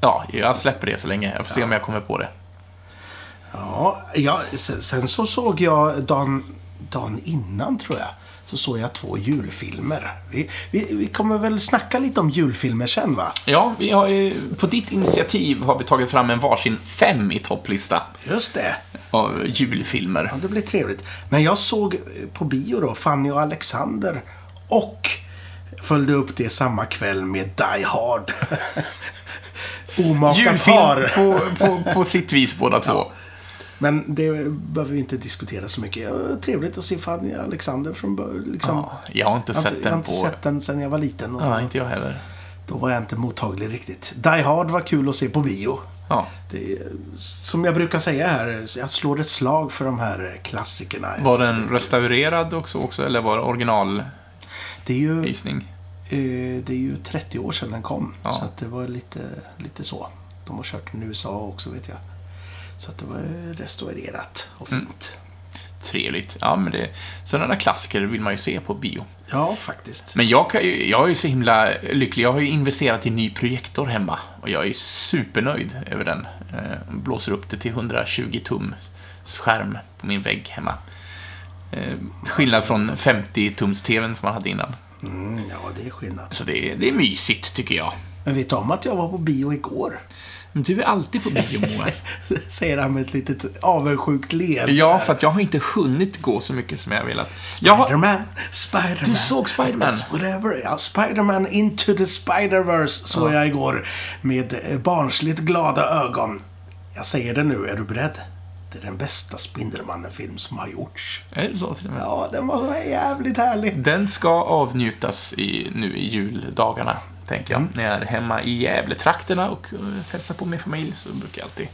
Ja, jag släpper det så länge. Jag får se om jag kommer på det. Ja, ja sen, sen så såg jag dagen, dagen innan tror jag. Så såg jag två julfilmer. Vi, vi, vi kommer väl snacka lite om julfilmer sen va? Ja, vi har ju, på ditt initiativ har vi tagit fram en varsin fem i topplista Just det. av julfilmer. Ja, det blir trevligt. Men jag såg på bio då Fanny och Alexander. Och följde upp det samma kväll med Die Hard. Omakat par. på, på, på sitt vis båda två. Men det behöver vi inte diskutera så mycket. Trevligt att se Fanny Alexander från början. Liksom. Ja, jag har inte jag sett inte, jag har den inte på... sett den sen jag var liten. Och Ja, inte jag heller. då var jag inte mottaglig riktigt. Die Hard var kul att se på bio. Ja. Det, som jag brukar säga här, jag slår ett slag för de här klassikerna. Var den restaurerad också, också eller var det originalvisning? Det är ju, eh, det är ju 30 år sedan den kom. Ja. Så att det var lite, lite så. De har kört den i USA också vet jag. Så att det var restaurerat och Mm. fint. Trevligt. Ja, men det... Sådana där klassiker vill man ju se på bio. Ja, faktiskt. Men jag, kan ju, jag är ju så himla lycklig. Jag har ju investerat i en ny projektor hemma. Och jag är supernöjd över den. Eh, blåser upp det till 120 tums skärm på min vägg hemma. Eh, skillnad från 50-tums-TVn som man hade innan. Mm, ja, det är skillnad. Så det, är- det är mysigt, tycker jag. Men vet du om att jag var på bio igår? Men du är alltid på bio, Moa. Säger han med ett litet avundsjukt leende. Ja, för att jag har inte hunnit gå så mycket som jag velat. Har... Spiderman, Spiderman. Du såg Spiderman? Whatever. Ja, Spiderman into the Spider-Verse såg jag igår. Med eh, barnsligt glada ögon. Jag säger det nu, är du beredd? Det är den bästa Spindelmannen-film som har gjorts. Är det så till och med? Ja, den var så jävligt härlig. Den ska avnjutas i, nu i juldagarna, tänker jag. När jag är hemma i Gävletrakterna och uh, hälsar på min familj så brukar jag alltid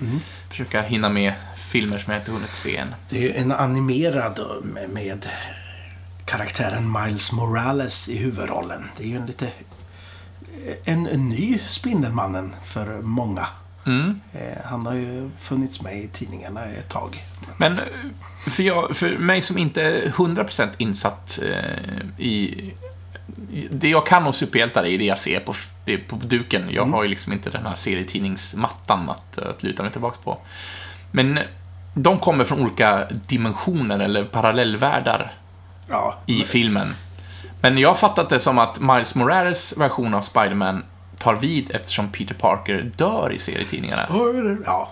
försöka hinna med filmer som jag inte hunnit se än. Det är ju en animerad eh, med, med karaktären Miles Morales i huvudrollen. Det är ju en lite... En, en ny Spindelmannen för många. Mm. Eh, Han har ju funnits med i tidningarna ett tag. Men för, jag, för mig som inte är 100% insatt i det jag kan om superhjältar är det jag ser på, på duken. Mm. Jag har ju liksom inte den här serietidningsmattan att, att luta mig tillbaka på. Men de kommer från olika dimensioner eller parallellvärldar Ja, i filmen. Men jag har fattat det som att Miles Morales version av Spider-Man tar vid eftersom Peter Parker dör i serietidningarna. Spoiler. Ja.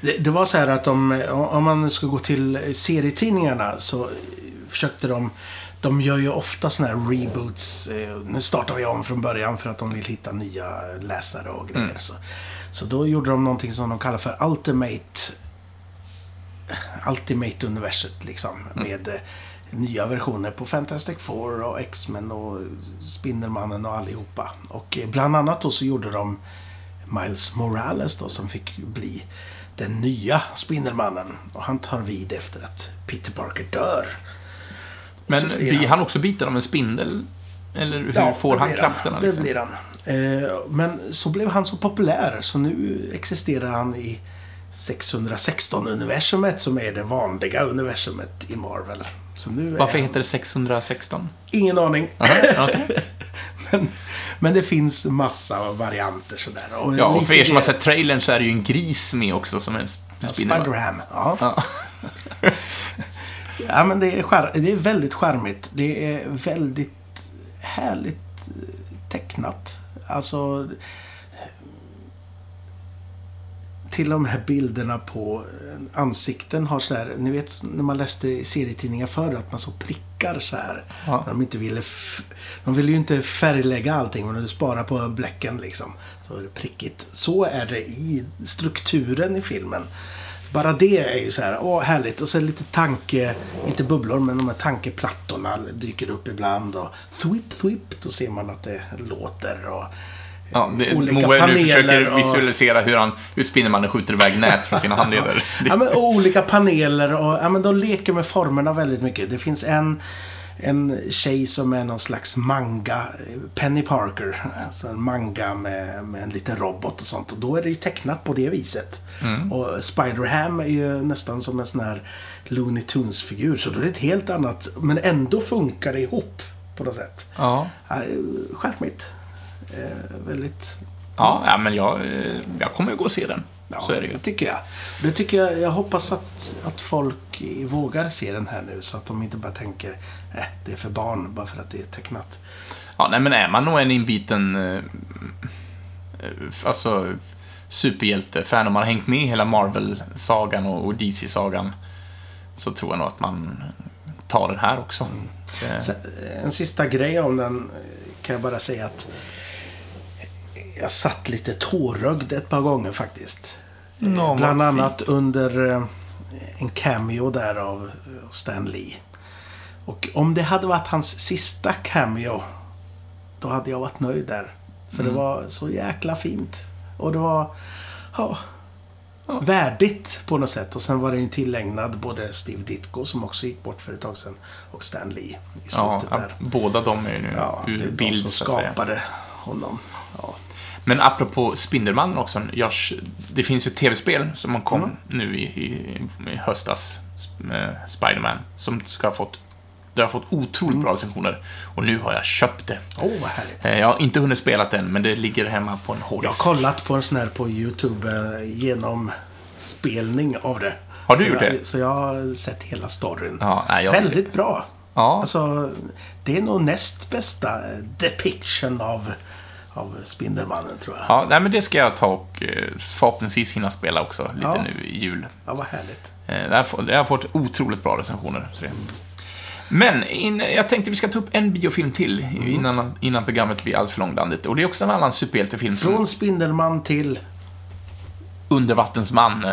Det, det var så här att om, om man nu ska gå till serietidningarna så försökte de de gör ju ofta såna här reboots. Eh, Nu startar vi om från början för att de vill hitta nya läsare och grejer. Så, så då gjorde de någonting som de kallar för Ultimate Ultimate Universet liksom. Med eh, nya versioner på Fantastic Four och X-Men och Spindelmannen och allihopa. Och eh, bland annat då så gjorde de Miles Morales då som fick bli den nya Spindelmannen. Och han tar vid efter att Peter Parker dör. Men blir han- han också biten av en spindel? Eller hur Ja, får det han krafterna? Det liksom? blir han. Eh, men så blev han så populär så nu existerar han i 616-universumet som är det vanliga universumet i Marvel. Så nu är Varför han- heter det 616? Ingen aning. Aha, okej. men, men det finns massa varianter sådär. Och Ja, och för er som har det- sett trailern så är det ju en gris med också som en Ja, spindelmannen. Spider-Ham. Ja. Ja. ja, men det är, skär, det är väldigt charmigt. Det är väldigt härligt tecknat. Alltså... Till och med bilderna på ansikten har så här, ni vet när man läste i serietidningar förr att man så prickar så här. Ja. När de inte ville, de ville ju inte färglägga allting, men de spara på bläcken liksom. Så är det prickigt. Så är det i strukturen i filmen. Bara det är ju så här, åh härligt. Och sen lite tanke, inte bubblor, men de här tankeplattorna dyker upp ibland. Och thwip, thwip, då ser man att det låter. Och, Ja, det, Olika nu paneler försöker och- visualisera hur, han, hur Spindelmannen skjuter iväg nät från sina handleder. Ja, men, och olika paneler och ja, men de leker med formerna väldigt mycket. Det finns en, en tjej som är någon slags manga, Penny Parker. Alltså en manga med, med en liten robot och sånt. Och då är det ju tecknat på det viset. Och Spider-Ham är ju nästan som en sån här Looney Tunes-figur. Så då är det ett helt annat, men ändå funkar det ihop på något sätt. ja. Ja, Charmigt. Eh, väldigt Ja, ja, men jag, eh, jag kommer ju gå och se den. Ja, så är det ju. Det tycker jag. Det tycker jag. Jag hoppas att, att folk vågar se den här nu så att de inte bara tänker äh, det är för barn bara för att det är tecknat. Ja, nej, men är man nog en inbiten eh, eh, alltså, superhjälte-fan och man har hängt med hela Marvel-sagan och, och DC-sagan så tror jag nog att man tar den här också. Eh, Sen, en sista grej om den eh, kan jag bara säga att jag satt lite tårögd ett par gånger faktiskt. Eh, vad Bland fint. annat under eh, en cameo där av eh, Stan Lee. Och om det hade varit hans sista cameo, då hade jag varit nöjd där. För Mm. det var så jäkla fint. Och det var ja, värdigt på något sätt. Och sen var det ju tillägnad både Steve Ditko, som också gick bort för ett tag sedan, och Stan Lee i ja, slutet ja, där. båda de är ju nu Ja, ur bild, så att säga. skapade honom. Men apropå Spindelmannen också, görs, det finns ju ett tv-spel som kom Mm. nu i, i, i höstas, med Spiderman, som ska ha fått det har fått otroligt Mm. bra recensioner. Och nu har jag köpt det. Åh, vad härligt. Eh, Jag har inte hunnit spela det än, men det ligger hemma på en Jag hårddisk. har kollat på en sån här på YouTube eh, genom spelning av det. Har du så gjort jag, det? Så jag har sett hela storyn. Ja, nej, jag- Väldigt bra. Ja. Alltså, det är nog näst bästa eh, depiction av, av Spindelmannen, tror jag. Ja, nej, men det ska jag ta och eh, förhoppningsvis hinna spela också lite Ja. nu i jul. Ja, vad härligt. Eh, Det har, fått, otroligt bra recensioner. Så det. Men in, jag tänkte vi ska ta upp en biofilm till Mm. innan, innan programmet blir alltför långrandigt. Och det är också en annan superhjältefilm som Från Spindelman till... Undervattensman.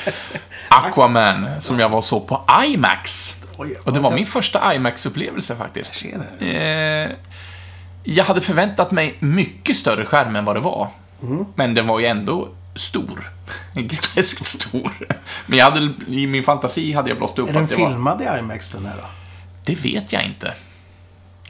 Aquaman, som jag var så på IMAX. Oj, Och det var min första IMAX-upplevelse faktiskt. Jag ser det. Eh, jag hade förväntat mig mycket större skärm än vad det var. Mm. Men den var ju ändå stor. Groteskt stor. Men jag hade, i min fantasi hade jag blåst upp Är den att det var... filmad i IMAX den här då? Det vet jag inte.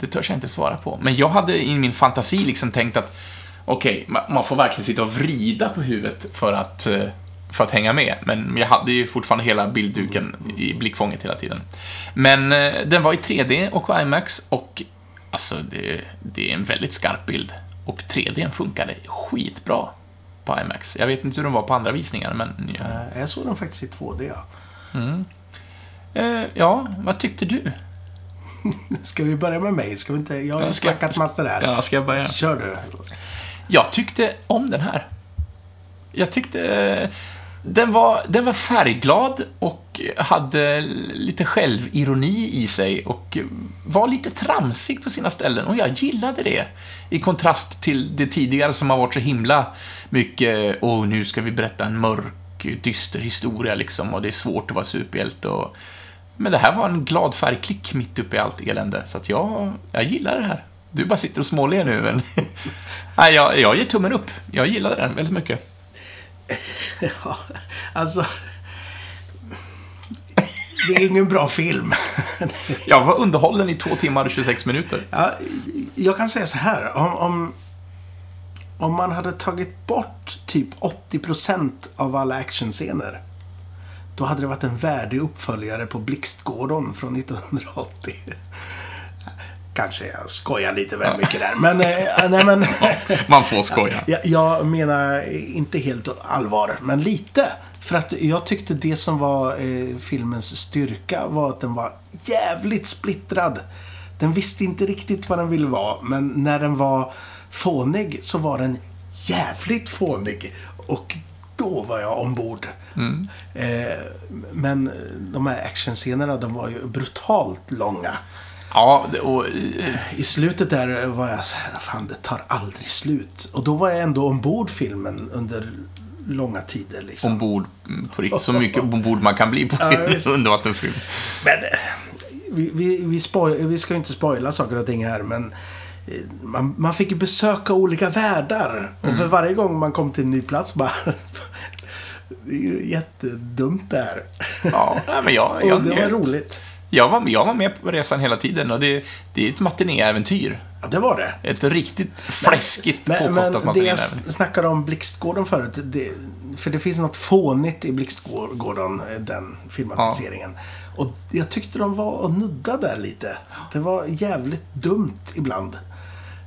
Det törs jag inte svara på. Men jag hade i min fantasi liksom tänkt att okej, ma- man får verkligen sitta och vrida på huvudet för att, eh, för att hänga med. Men jag hade ju fortfarande hela bildduken i blickfånget hela tiden. Men eh, den var i 3D och IMAX och Alltså, det, det är en väldigt skarp bild. Och 3D funkade skitbra på IMAX. Jag vet inte hur de var på andra visningar, men... Ja, Eh, Jag såg den faktiskt i 2D. Ja. eh, ja vad tyckte du? Ska vi börja med mig? Ska vi inte? Jag har ju ska- snackat massor här. Ja, ska jag börja? Kör du. Jag tyckte om den här. Jag tyckte... eh, Den var, den var färgglad och hade lite självironi i sig och var lite tramsig på sina ställen och jag gillade det. I kontrast till det tidigare som har varit så himla mycket och nu ska vi berätta en mörk, dyster historia liksom och det är svårt att vara superhjälte och... Men det här var en glad färgklick mitt uppe i allt elände, så att jag, jag gillar det här. Du bara sitter och småler nu, men... Nej, jag, jag ger tummen upp. Jag gillade den väldigt mycket. Ja, alltså... Det är ingen bra film. Jag var underhållen i två timmar och 26 minuter. Ja, jag kan säga så här. Om, om, om man hade tagit bort typ 80% av alla actionscener. Då hade det varit en värdig uppföljare på Blixtgården från 1980. Kanske jag skojar lite väl mycket där. Men, eh, nej, men Man får skoja. jag, jag menar inte helt allvar, men lite. För att jag tyckte det som var eh, filmens styrka var att den var jävligt splittrad. Den visste inte riktigt vad den ville vara, men när den var fånig så var den jävligt fånig. Och då var jag ombord. Eh, men de här actionscenerna, de var ju brutalt långa. Ja, och... eh, I slutet där var jag så här, fan det tar aldrig slut. Och då var jag ändå ombord filmen under långa tider liksom. Ombord mm, på riktigt. Så mycket ombord man kan bli på Ja, en undervattensfilm. Men eh, vi, vi, vi, spoil, vi ska ju inte spoila saker och ting här, men eh, man, man fick ju besöka olika världar. Och Mm. för varje gång man kom till en ny plats bara... det är ju jättedumt det här. Ja, men jag, och jag, det var roligt. Jag var, jag var med på resan hela tiden och det, det är ett matinéäventyr. Ja, det var det. Ett riktigt fläskigt Men, påkostat men det jag snackade om Blixtgården förut. Det, för det finns något fånigt i Blixtgården, eh, den filmatiseringen. Och jag tyckte de var och nudda där lite. Det var jävligt dumt ibland.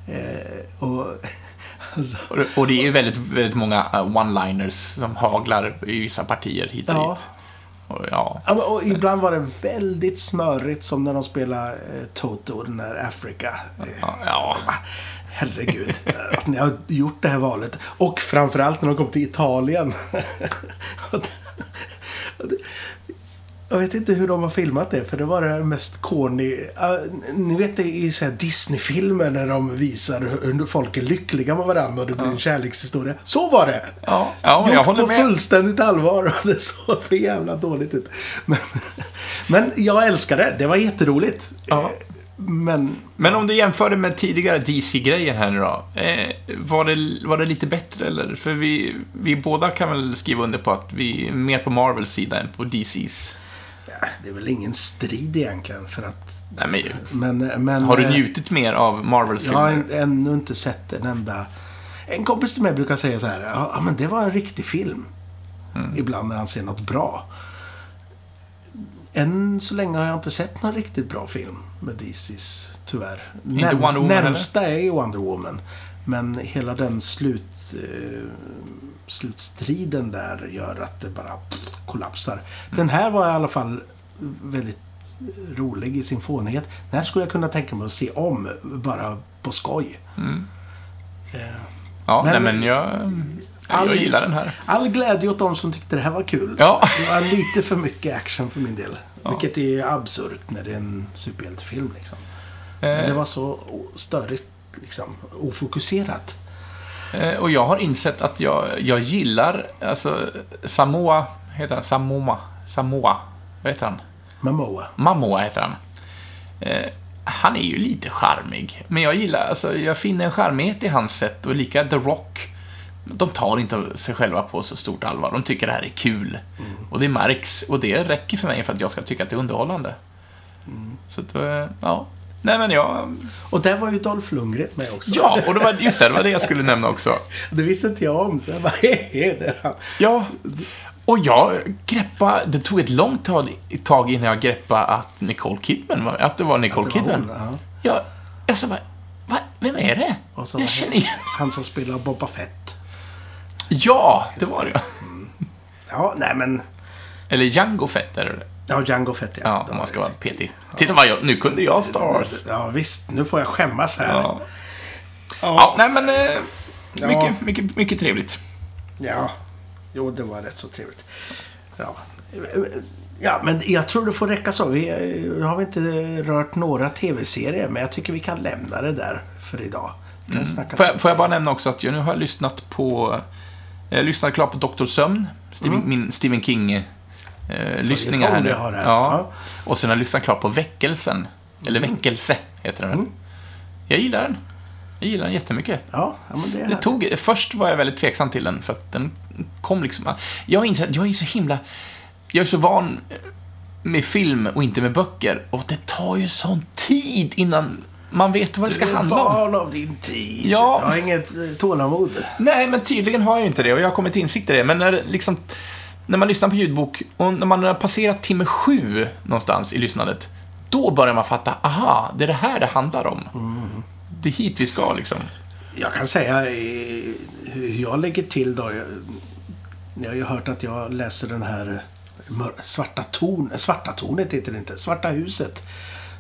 Eh, och, alltså, Och det- Och det är ju väldigt, väldigt många eh, one-liners som haglar i vissa partier hit och Ja. dit. Och, ja. Och ibland var det väldigt smörigt som när de spelade eh, Toto, den där Africa. Eh, Ja, ja. Herregud, att ni har gjort det här valet. Och framförallt när de kom till Italien. Och det- och det- Jag vet inte hur de har filmat det, för det var det mest corny. Uh, ni vet det i så här Disney-filmer när de visar hur folk är lyckliga med varandra och det blir en kärlekshistoria. Så var det! Ja, ja, jag Gjort håller på med. fullständigt allvar och det såg för jävla dåligt ut. Men, men jag älskar det. Det var jätteroligt. Ja. Men Men om du jämför det med tidigare DC-grejen här nu då. Eh, var, det, var det lite bättre eller? För vi, vi båda kan väl skriva under på att vi är mer på Marvels sida än på DCs. Det är väl ingen strid egentligen för att... Nej, men, Men, men, har du eh, njutit mer av Marvels Jag har filmer? ännu inte sett en enda... En kompis till mig brukar säga så här. Ja, men det var en riktig film. Mm. Ibland när han ser något bra. Än så länge har jag inte sett någon riktigt bra film med DC's, tyvärr. Inte Wonder Woman, närmsta är ju Wonder Woman. Men hela den slut, eh, slutstriden där gör att det bara kollapsar. Den här var i alla fall väldigt rolig i sin fånighet. Den här skulle jag kunna tänka mig att se om, bara på skoj. Eh, Ja, men- nej men jag, jag All- gillar den här. All glädje åt de som tyckte det här var kul. Ja. Det var lite för mycket action för min del. Vilket är absurt när det är en superhjältefilm. Liksom. Men det Eh, var så störigt, liksom, ofokuserat. Eh, och jag har insett att jag, jag gillar, alltså, Samoa, heter han? Samoa? Samoa? Vad heter han? Momoa. Mamoa heter han. Eh, han är ju lite charmig, men jag gillar, alltså, jag finner en charmighet i hans sätt och lika The Rock. De tar inte sig själva på så stort allvar. De tycker det här är kul. Och det märks. Och det räcker för mig för att jag ska tycka att det är underhållande. Så att, eh, ja. Nej men jag... Och där var ju Dolph Lundgren med också. Ja, och det var, just det, det var det jag skulle nämna också. Det visste inte jag om, så jag bara, hehe, det är han. Ja, och jag greppa det tog ett långt tag, tag innan jag greppade att Nicole Kidman var, att det var Nicole Att det var Kidman. hon, ja. Jag Jag sa bara, Va? Vem är det? Och så jag känner igen... Han som spelar Boba Fett. Ja, det var det ju. Ja, nej men... Eller Django Fett är det. Ja, Django Fett ja. Ja, om man ska vara petig. Titta vad jag... Nu kunde jag Star Wars. Ja, visst. Nu får jag skämmas här. Ja. Ja. Nej men... Eh, mycket, mycket, mycket trevligt. Ja, jo det var rätt så trevligt. Ja, ja men jag tror det får räcka så. Vi eh, har vi inte rört några tv-serier, men jag tycker vi kan lämna det där för idag. Vi kan snacka Mm. Får jag, får jag bara nämna också att jag nu har lyssnat på... Jag lyssnade klart på Dr. Sömn, Stephen, min Stephen King... Eh, lyssningar här Mm. nu. har här. Ja. Och sen har jag lyssnat klart på Väckelsen. Eller Väckelse, heter den. Mm. Jag gillar den. Jag gillar den jättemycket. Ja, men det är Det tog, först var jag väldigt tveksam till den, för att den kom liksom... Jag inser att jag är så himla... Jag är så van med film och inte med böcker. Och det tar ju sån tid innan man vet vad det ska Du är handla om. barn av din tid. Ja. Du har inget tålamod. Nej, men tydligen har jag ju inte det och jag har kommit till insikt i det. Men när, liksom, när man lyssnar på ljudbok och när man har passerat timme sju någonstans i lyssnandet, då börjar man fatta, aha, det är det här det handlar om. Det är hit vi ska liksom. Jag kan säga eh, hur jag lägger till då. Jag, ni har ju hört att jag läser den här Svarta, torn, svarta tornet heter det inte. Svarta huset.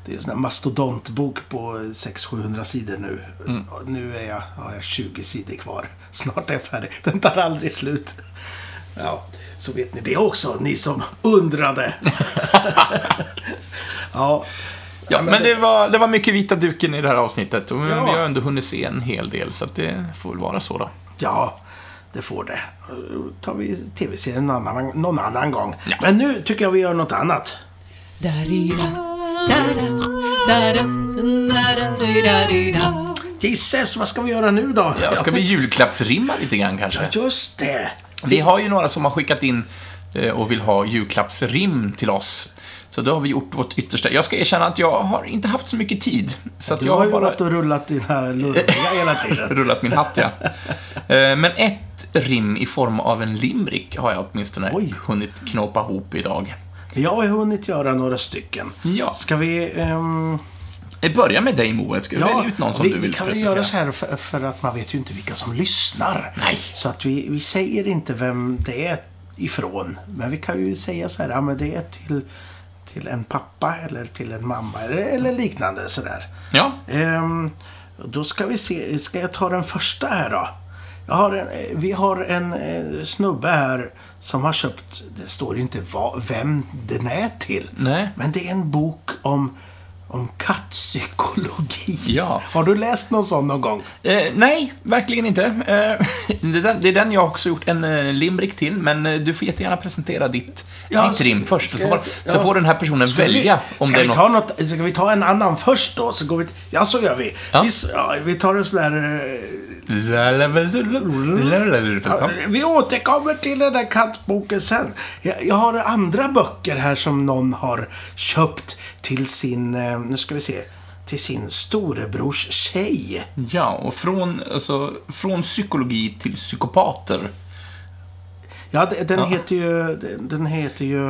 Det är en sån här mastodontbok på 600-700 sidor nu. Och Nu är jag, har jag 20 sidor kvar. Snart är jag färdig. Den tar aldrig slut. Ja, så vet ni det också, ni som undrade. ja, Ja, men det var, det var mycket vita duken i det här avsnittet och Ja. vi har ändå hunnit se en hel del, så att det får väl vara så då. Ja, det får det. Då tar vi tv-serien någon annan, någon annan gång. Men nu tycker jag vi gör något annat. Jesus, vad ska vi göra nu då? Ja, ska vi julklappsrimma lite grann kanske? Ja, just det. Vi har ju några som har skickat in eh, och vill ha julklappsrim till oss. Så då har vi gjort vårt yttersta. Jag ska erkänna att jag har inte haft så mycket tid. Så att Du jag har ju bara varit och rullat dina lurviga hela tiden. rullat min hatt, ja. Eh, Men ett rim i form av en limerick har jag åtminstone Oj. hunnit knåpa ihop idag. Jag har hunnit göra några stycken. Ja. Ska vi... ehm, Jag börjar med dig, Moe. Ska du välja ut någon som vi, du vill vi kan presentera? göra så här för, för att man vet ju inte vilka som lyssnar. Nej. Så att vi, vi säger inte vem det är ifrån. Men vi kan ju säga så här, ja men det är till, till en pappa eller till en mamma eller, eller liknande sådär. Ja, Ehm, då ska vi se, ska jag ta den första här då? Har en, eh, vi har en eh, snubbe här som har köpt, det står ju inte vad, vem den är till. Nej. Men det är en bok om, om kattpsykologi. Ja. Har du läst någon sån någon gång? Eh, nej, verkligen inte. Eh, det, är den, det är den jag också gjort en eh, limerick till, men eh, du får jättegärna presentera ditt, Ja, ditt rim först. Så, får, så ja. får den här personen Ska välja vi, om ska det är vi ta något, Ska vi ta en annan först då? Så går vi, ja, så gör vi. Ja. Vi, ja, vi tar en sån där... eh, vi återkommer till den där kattboken sen. Jag, jag har andra böcker här som någon har köpt till sin, eh, nu ska vi se, till sin storebrors tjej. Ja, och från, alltså, från psykologi till psykopater. Ja, de- den heter ju, den- heter ju,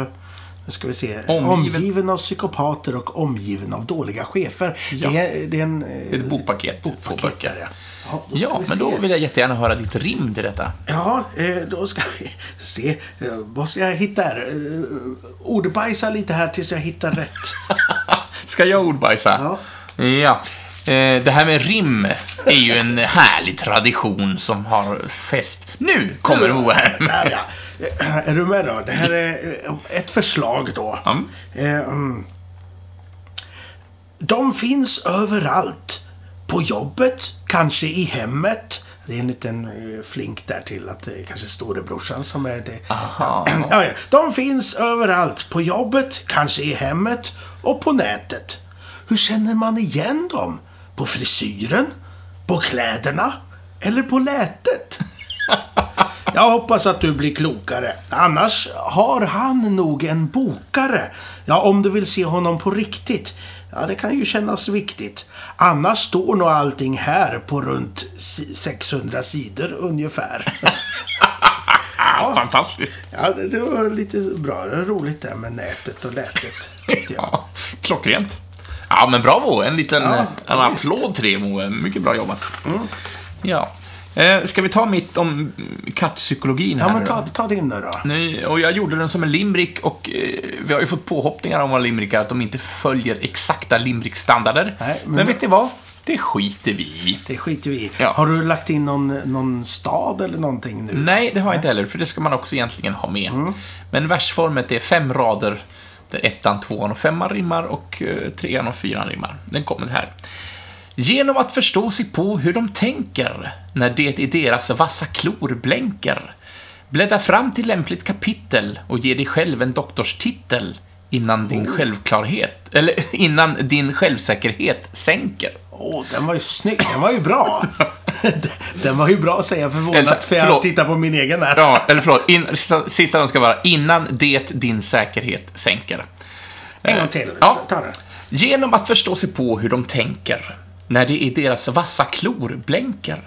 nu ska vi se, Omgiven- omgiven, av psykopater och omgiven av dåliga chefer. Ja. Det, är, det är en... eh, Ett bokpaket, två bokpaket böcker. där, ja. Ja, då Ja, men då vill jag jättegärna höra ditt rim till detta. Ja, eh, då ska vi se. Eh, Vad ska jag hitta här? Eh, Ordbajsa lite här tills jag hittar rätt. Ska jag ordbajsa? Ja. Ja. Det här med rim är ju en härlig tradition som har fäst. Nu kommer Moe här. Ja. Är du med då? Det här är ett förslag då. Mm. De finns överallt. På jobbet, kanske i hemmet. Det är en liten eh, flink där till att det är kanske storebrorsan som är det. Aha. Ja, ja. De finns överallt. På jobbet, kanske i hemmet och på nätet. Hur känner man igen dem? På frisyren? På kläderna? Eller på lätet? Jag hoppas att du blir klokare. Annars har han nog en bokare. Ja, om du vill se honom på riktigt. Ja, det kan ju kännas viktigt. Annars står nog allting här på runt si- 600 sidor ungefär. Ja, fantastiskt. Ja, det, det var lite bra. Det var roligt där med nätet och lätet. Ja, klockrent. Ja, men bravo. En liten Ja, en visst. Mm. applåd till dig, Moe. Mycket bra jobbat. Ja. Eh, ska vi ta mitt om kattpsykologin Ja, här men nu ta, ta din nu då. Nej, och jag gjorde den som en limerick och eh, vi har ju fått påhoppningar om våra limerickar att de inte följer exakta limerickstandarder. Nej, men- men, vet ni vad? Det skiter vi i. Det skiter vi i. Ja. Har du lagt in någon, någon stad eller någonting nu? Nej, det har jag inte heller, för det ska man också egentligen ha med. Mm. Men versformet är fem rader där ettan, tvåan och femman rimmar och eh, trean och fyran rimmar. Den kommer här. Genom att förstå sig på hur de tänker när det i deras vassa klor blänker. Bläddra fram till lämpligt kapitel och ge dig själv en doktorstitel innan din Oh. självklarhet, eller innan din självsäkerhet sänker. Åh, den var ju snygg. Den var ju bra. den var ju bra säger jag förvånat, Eller, för jag förlåt. tittar på min egen här. Ja, eller förlåt, in, sista, sista ska vara innan det din säkerhet sänker. En gång till. Ja. Ta den. Genom att förstå sig på hur de tänker, när det i deras vassa klor blänker.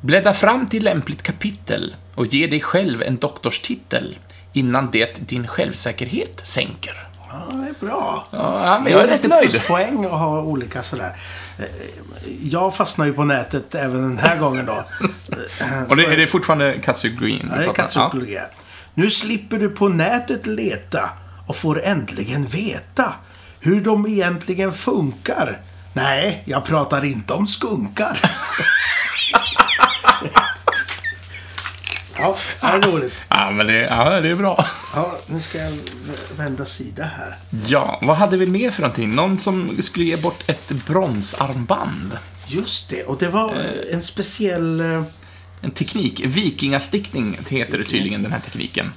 Bläddra fram till lämpligt kapitel och ge dig själv en doktorstitel innan det din självsäkerhet sänker. Ja, det är bra. Ja, men jag är rätt lite nöjd. pluspoäng att ha olika sådär. Eh, Jag fastnar ju på nätet även den här gången då. Och det, det är fortfarande kattpsykologin vi Ja, det är kattpsykologi. här. Nu slipper du på nätet leta och får äntligen veta hur de egentligen funkar. Nej, jag pratar inte om skunkar. ja, det är roligt. Ja, men det, ja, det är bra. Ja, nu ska jag vända sida här. Ja, vad hade vi mer för någonting? Någon som skulle ge bort ett bronsarmband. Just det, och det var eh, en speciell... eh, En teknik. Vikingastickning heter det tydligen, den här tekniken.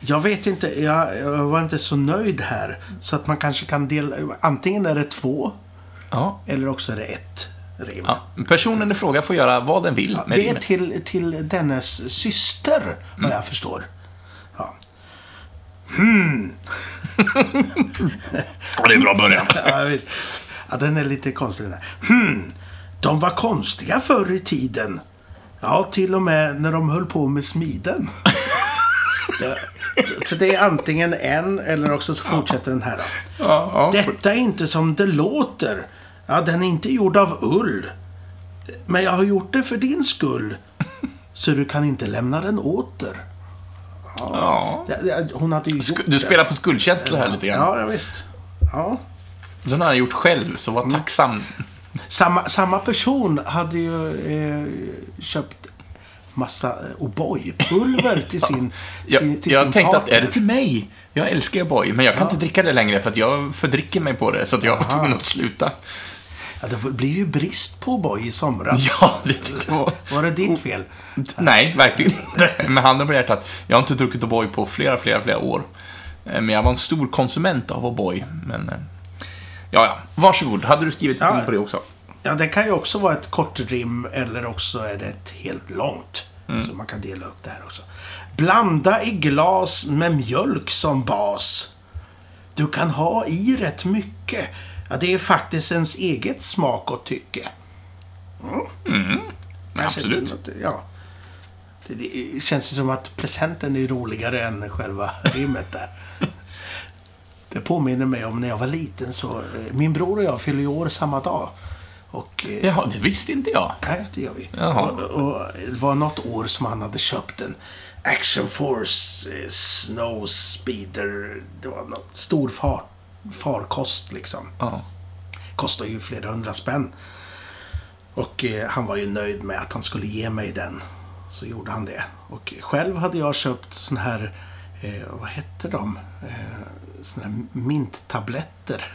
Jag vet inte, jag, jag var inte så nöjd här. Så att man kanske kan dela... Antingen är det två, Ja. eller också är det ett rim. ja. Personen i fråga får göra vad den vill med Det är till, till dennes syster, vad jag förstår. Ja. Ja, det är en bra början. Ja, visst. Ja, den är lite konstig den här. Hmm. De var konstiga förr i tiden. Ja, till och med när de höll på med smiden. Ja, så det är antingen en eller också så fortsätter den här. Då. Ja, ja. Detta är inte som det låter. Ja, den är inte gjord av ull. Men jag har gjort det för din skull. Så du kan inte lämna den åter. ja. Ja, ja, Hon hade ju gjort Sk- Du spelar på skuldkänslor här lite grann. Ja, ja visst. Ja. Den har jag gjort själv, så var tacksam. Samma, samma person hade ju eh, köpt massa eh, O'boy-pulver till sin, Jag, sin, till jag sin tänkte att, partner. är det till mig? Jag älskar ju boy, men jag kan inte dricka det längre för att jag fördricker mig på det, så att jag var tvungen att sluta. Ja, det blir ju brist på O'boy i somras. Ja, det, var... Var det ditt fel? Nej, verkligen inte. Med handen på hjärtat. Jag har inte druckit O'boy på flera, flera, flera år. Eh, Men jag var en stor konsument av O'boy. Men, eh, ja, ja. Varsågod. Hade du skrivit Ja. in på det också? Ja, det kan ju också vara ett kort rim eller också är det ett helt långt. Mm. Så man kan dela upp det här också. Blanda i glas med mjölk som bas. Du kan ha i rätt mycket. Ja, det är faktiskt ens eget smak och tycke. Kanske Absolut. inte något- ja. Det, det känns ju som att presenten är roligare än själva rimmet där. Det påminner mig om när jag var liten så... eh, Min bror och jag fyller ju år samma dag. Och... eh, Jaha, det visste inte jag. Nej, det gör vi. Och, och det var något år som han hade köpt en Action Force eh, Snow Speeder. Det var något stor far, farkost liksom. Ja. Kostar ju flera hundra spänn. Och eh, han var ju nöjd med att han skulle ge mig den. Så gjorde han det. Och själv hade jag köpt sån här, eh, vad hette de? Eh, såna här minttabletter.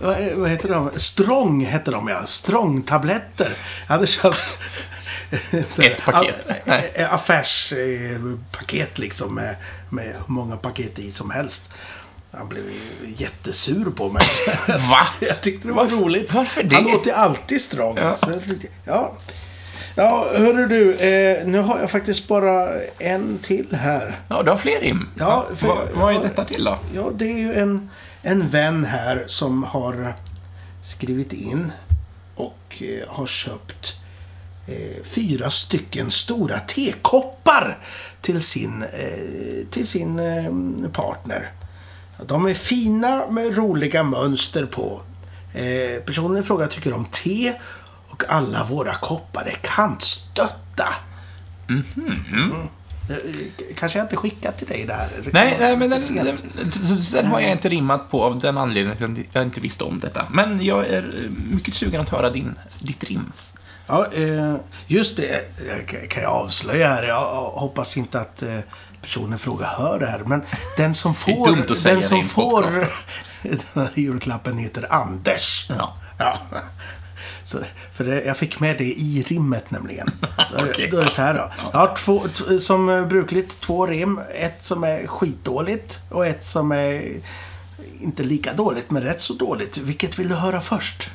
vad, heter de? Strong hette de ja. Strong-tabletter. Jag hade köpt... Ett paket. Nej. eh, Affärspaket liksom med, med hur många paket i som helst. Han blev jättesur på mig. Va? Jag tyckte det var Varför- roligt. varför det? Han låter ju alltid strong. Ja. Så jag tyckte, ja. ja, hörru du. Eh, nu har jag faktiskt bara en till här. Ja, du har fler rim. Ja, för- vad, vad är detta till då? Ja, det är ju en, en vän här som har skrivit in och eh, har köpt eh, fyra stycken stora tekoppar till sin, eh, till sin eh, partner. De är fina med roliga mönster på. Eh, personen i fråga tycker om te och alla våra koppar är kantstötta. Mm. Eh, Kanske jag inte skickat till dig det här. Det Nej, nej men den, den, den har jag inte rimmat på av den anledningen att jag inte visste om detta. Men jag är eh, mycket sugen att höra din, ditt rim. Ja, just det kan jag avslöja här. Jag hoppas inte att personen fråga hör det här. Men den som får, den som får den här julklappen heter Anders. Ja. Ja. Så, för det, jag fick med det i rimmet nämligen. Då då är det så här då. Jag har två, som brukligt två rim. Ett som är skitdåligt och ett som är inte lika dåligt men rätt så dåligt. Vilket vill du höra först?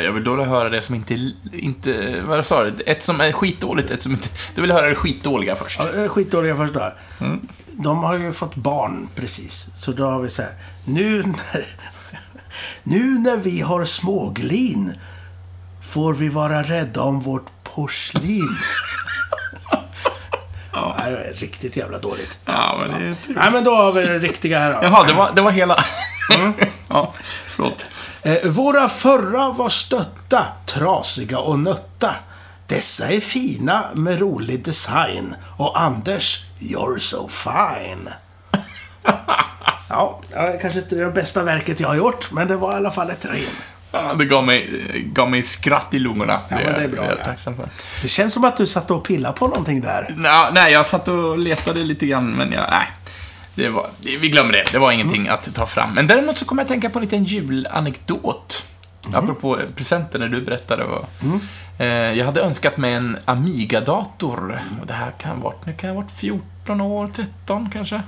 Jag vill då höra det som inte, inte... Vad sa du? Ett som är skitdåligt, ett som inte... Du vill höra det skitdåliga först. Ja, skitdåliga först då. De har ju fått barn precis. Så då har vi så här. Nu när, nu när vi har småglin får vi vara rädda om vårt porslin. ja. Det är riktigt jävla dåligt. Ja, men det... Nej, men då har vi det riktiga här då. Jaha, det var, det var hela... ja, förlåt. Eh, våra förra var stötta, trasiga och nötta. Dessa är fina med rolig design. Och Anders, you're so fine. ja, ja, kanske inte det bästa verket jag har gjort, men det var i alla fall ett rim. Ja, det gav mig, gav mig skratt i lungorna. Ja, men det är bra, Det är jag tacksam för. Det känns som att du satt och pillade på någonting där. Nej, jag satt och letade lite grann, men jag, nej. Det var, vi glömmer det. Det var ingenting att ta fram. Men däremot så kommer jag att tänka på en liten julanekdot. Apropå presenter när du berättade. Vad, eh, jag hade önskat mig en Amiga-dator. Och det här kan ha varit, nu kan ha varit 14 år, 13 kanske.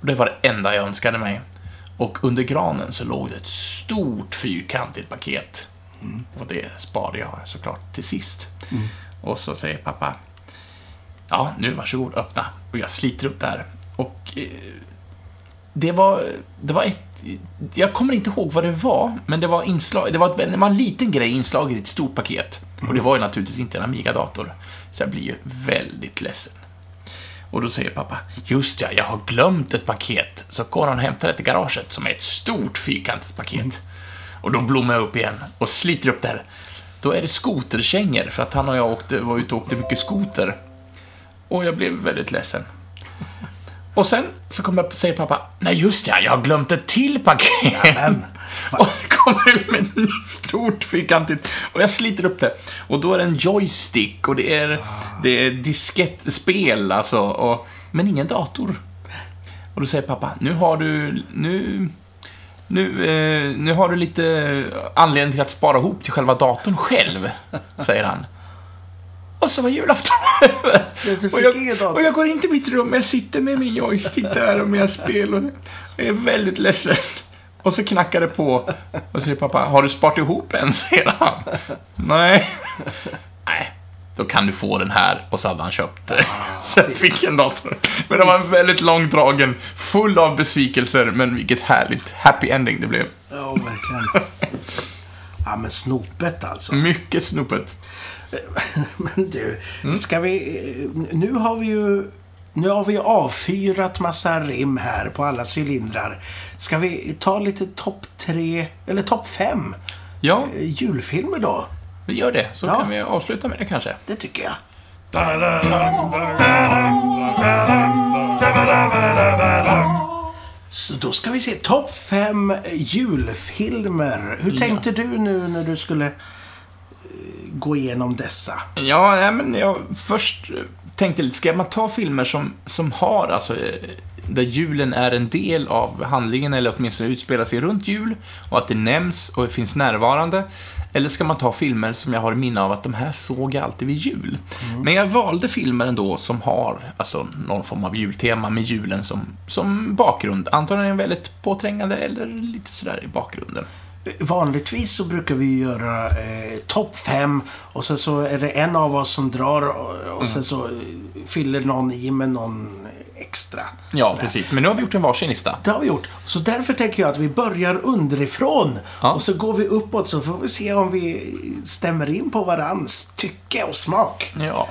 Och det var det enda jag önskade mig. Och under granen så låg det ett stort fyrkantigt paket. Och det sparade jag såklart till sist. Och så säger pappa, ja, nu varsågod, öppna. Och jag sliter upp det här. Och eh, det var, det var ett, jag kommer inte ihåg vad det var, men det var inslag, det var, ett, det var en liten grej inslaget i ett stort paket. Och det var ju naturligtvis inte en Amiga-dator. Så jag blir ju väldigt ledsen. Och då säger pappa, just ja, jag har glömt ett paket. Så går han och hämtar det till garaget som är ett stort fyrkantigt paket. Och då blommar jag upp igen och sliter upp det här. Då är det skoterkängor, för att han och jag åkte, var ute och åkte mycket skoter. Och jag blev väldigt ledsen. Och sen så kommer jag, säger pappa, nej just ja, jag har glömt ett till paket. Men, Och det kommer ut med ett stort fyrkantigt. Och jag sliter upp det. Och då är det en joystick och det är, det är diskettspel alltså. Och, men ingen dator. Och då säger pappa, nu har du, nu, nu, eh, nu har du lite anledning till att spara ihop till själva datorn själv, säger han. Och så var julafton över. Och jag, och jag går in till mitt rum, jag sitter med min joystick där och mina spel och jag är väldigt ledsen. Och så knackar det på och säger pappa, har du sparat ihop en? säger han. Nej. Nej, då kan du få den här. Och så hade han köpt det. Så jag fick en dator. Men det var en väldigt långdragen, full av besvikelser, men vilket härligt happy ending det blev. ja, verkligen. Ja, men snopet alltså. Mycket snopet. Men du, Mm. ska vi... Nu har vi ju... Nu har vi avfyrat massa rim här på alla cylindrar. Ska vi ta lite topp tre, eller topp fem Ja, eh, julfilmer då? vi gör det. Så Ja. kan vi avsluta med det kanske. Det tycker jag. Så då ska vi se topp fem julfilmer. Hur tänkte du nu när du skulle eh, gå igenom dessa? Ja, nej, men jag först tänkte lite, ska man ta filmer som, som har, alltså, eh, där julen är en del av handlingen, eller åtminstone utspelar sig runt jul, och att det nämns och finns närvarande, eller ska man ta filmer som jag har i minne av att de här såg jag alltid vid jul? Men jag valde filmer ändå som har, alltså, någon form av jultema med julen som, som bakgrund. Antagligen väldigt påträngande, eller lite sådär i bakgrunden. Vanligtvis så brukar vi göra eh, topp fem och sen så är det en av oss som drar och, och sen så eh, fyller någon i med någon extra. Ja, Sådär. precis. Men nu har vi gjort en varsin lista. Det har vi gjort. Så därför tänker jag att vi börjar underifrån. Ja. Och så går vi uppåt så får vi se om vi stämmer in på varans tycke och smak. Ja.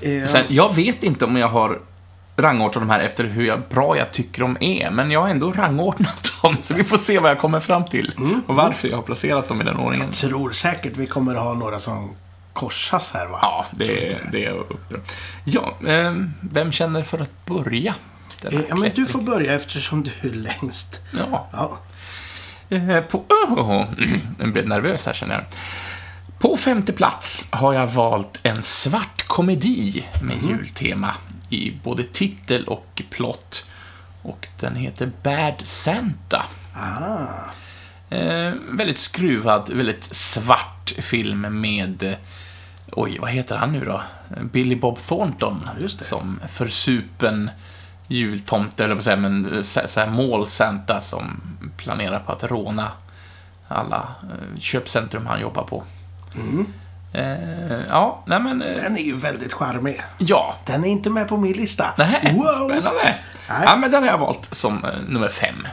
Eh, Sen, jag vet inte om jag har rangordna de här efter hur jag, bra jag tycker de är, men jag har ändå rangordnat dem, så vi får se vad jag kommer fram till. Och varför jag har placerat dem i den ordningen. Tror säkert vi kommer ha några som korsas här va? Ja, det, det är uppe. Ja, eh, vem känner för att börja? Eh, Ja, men du får börja eftersom du är längst. Ja. Ja. Eh, På... Oh, jag blev nervös här känner jag. På femte plats har jag valt en svart komedi med jultema i både titel och plott. Och den heter Bad Santa. Ah. Eh, väldigt skruvad, väldigt svart film med... eh, Oj, vad heter han nu då? Billy Bob Thornton. det. Som försupen jultomte, eller på säga, men eh, så här mål-Santa som planerar på att råna alla eh, köpcentrum han jobbar på. Eh, ja, nej men... Eh, Den är ju väldigt charmig. ja. Den är inte med på min lista. Nej, Wow. spännande. Nej. Ja, men den har jag valt som eh, nummer fem.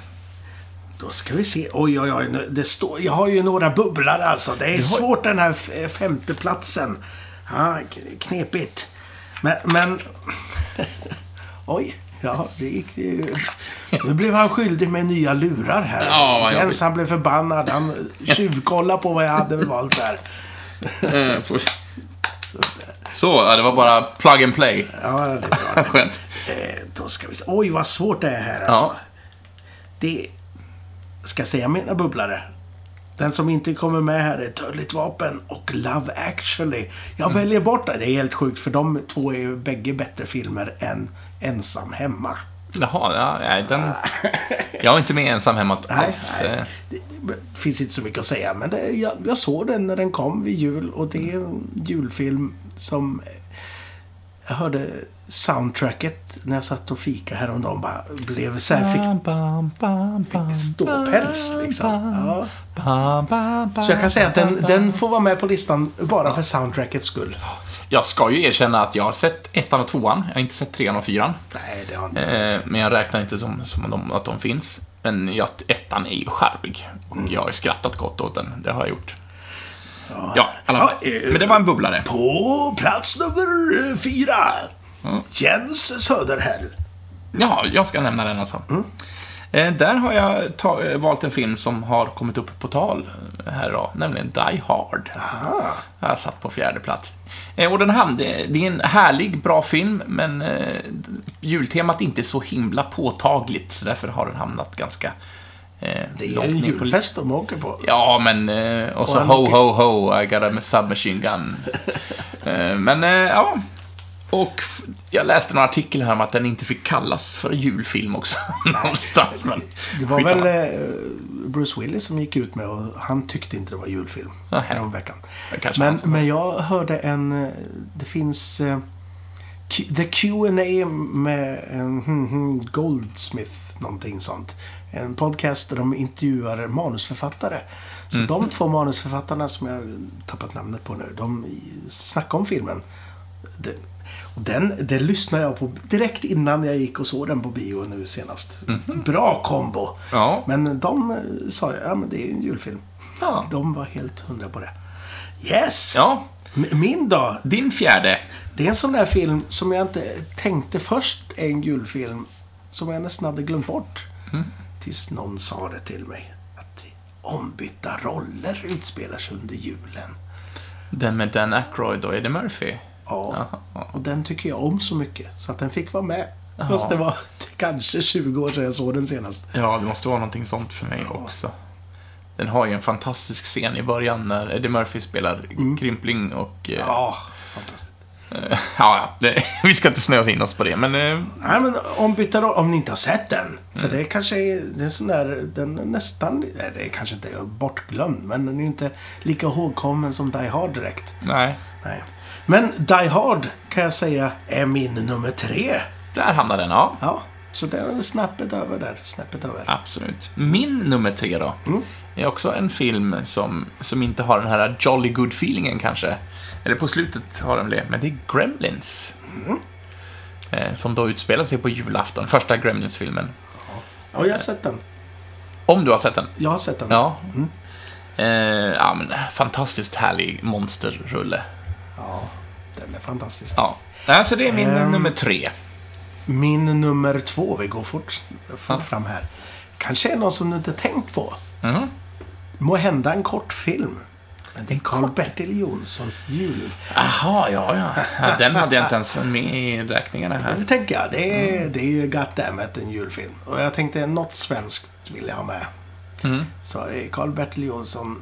Då ska vi se. Oj, oj, oj. Det står, jag har ju några bubblare alltså. Det är har- svårt den här f- femteplatsen. Ja, knepigt. Men, men... oj. Ja, det gick ju... Nu blev han skyldig med nya lurar här. Ja, Jens, han blev förbannad. Han tjuvkollade på vad jag hade valt där. Eh, Så, ja, det var bara plug and play. Ja, det är bra. Skönt. Eh, då ska vi se. Oj, vad svårt det är här alltså. Ja. Det... Ska jag säga mina bubblare? Den som inte kommer med här är Dödligt vapen och Love actually. Jag väljer bort det. Det är helt sjukt för de två är ju bägge bättre filmer än Ensam hemma. Jaha, ja, nej, den... Jag är inte med ensam hemma Nej, alls. nej. Eh, Det, det finns inte så mycket att säga. Men det, jag, jag såg den när den kom vid jul och det är en julfilm som... Jag hörde soundtracket när jag satt och fika häromdagen. Bara blev så här, fick bam, ståpäls liksom. Ja. Så jag kan säga att den, den får vara med på listan bara för soundtrackets skull. Jag ska ju erkänna att jag har sett ettan och tvåan. Jag har inte sett trean och fyran. Nej, det har inte. Eh, men jag räknar inte som, som de, att de finns. Men jag, ettan är ju charmig. Och jag har skrattat gott åt den. Det har jag gjort. Ja, alla fall. Ja, eh, Men det var en bubblare. På plats nummer fyra. Jens Söderhäll. Ja, jag ska nämna den alltså. Eh, där har jag eh, valt en film som har kommit upp på tal eh, här idag, nämligen Die Hard. Jag har satt på fjärde plats. Eh, och den ham- det, är en härlig, bra film, men eh, jultemat är inte så himla påtagligt, så därför har den hamnat ganska eh, Det är en julfest de åker på. Ja, men... Eh, och så ho, ho, ho, I got a submachine gun. eh, men, eh, ja. Och jag läste en artikel här om att den inte fick kallas för julfilm också. Någonstans, men Det var skitsamma. väl eh, Bruce Willis som gick ut med och han tyckte inte det var julfilm. Häromveckan. Det Men, men jag hörde en... eh, Det finns... Q- The Q&A med en hmm, Goldsmith, någonting sånt. En podcast där de intervjuar manusförfattare. Så Mhm. de två manusförfattarna som jag tappat namnet på nu, de snackar om filmen. Och den, den lyssnade jag på direkt innan jag gick och såg den på bio nu senast. Bra kombo! Ja. Men de eh, sa, ja men det är en julfilm. Ja. De var helt hundra på det. Yes! ja, Min då? din fjärde. Det är en sån där film som jag inte tänkte först är en julfilm. Som jag nästan hade glömt bort. Mm. Tills någon sa det till mig. Att ombytta roller utspelar sig under julen. Den med Dan Aykroyd och Eddie Murphy. Ja, Jaha. och den tycker jag om så mycket. Så att den fick vara med. Jaha. Fast det var kanske 20 år sedan jag såg den senast. Ja, det måste vara någonting sånt för mig också. Den har ju en fantastisk scen i början när Eddie Murphy spelar Krympling och... eh, Ja, fantastiskt. Eh, Ja, ja det, vi ska inte snöa in oss på det, men... eh, Nej, men ombytta roll, om ni inte har sett den. För Mm. det kanske är, det är en sån där, den är nästan, nej, det är kanske inte är bortglömd, men den är ju inte lika ihågkommen som Die Hard direkt. Nej, Nej. Men Die Hard kan jag säga är min nummer tre. där hamnar den, ja. Ja, så det är snäppet över där, snäppet över. Absolut. Min nummer tre då, är också en film som, som inte har den här jolly good feelingen kanske. Eller på slutet har den det, men det är Gremlins. Eh, som då utspelar sig på julafton, första Gremlins-filmen. Ja, jag har sett den. Om du har sett den? Jag har sett den. Ja. Eh, ja, men fantastiskt härlig monsterrulle. Ja, den är fantastisk. Ja. Alltså det är min Ehm. nummer tre. Min nummer två, vi går fort, fort Ja. fram här. Kanske är någon som du inte tänkt på. Mhm. Må hända en kortfilm. Men det är Karl-Bertil Jonssons jul. Jaha, ja, ja, ja. Den hade jag inte ens med i räkningarna Men här. det tänker jag, det är, det är ju goddammit en julfilm. Och jag tänkte något svenskt vill jag ha med. Mm. Så Karl-Bertil Jonsson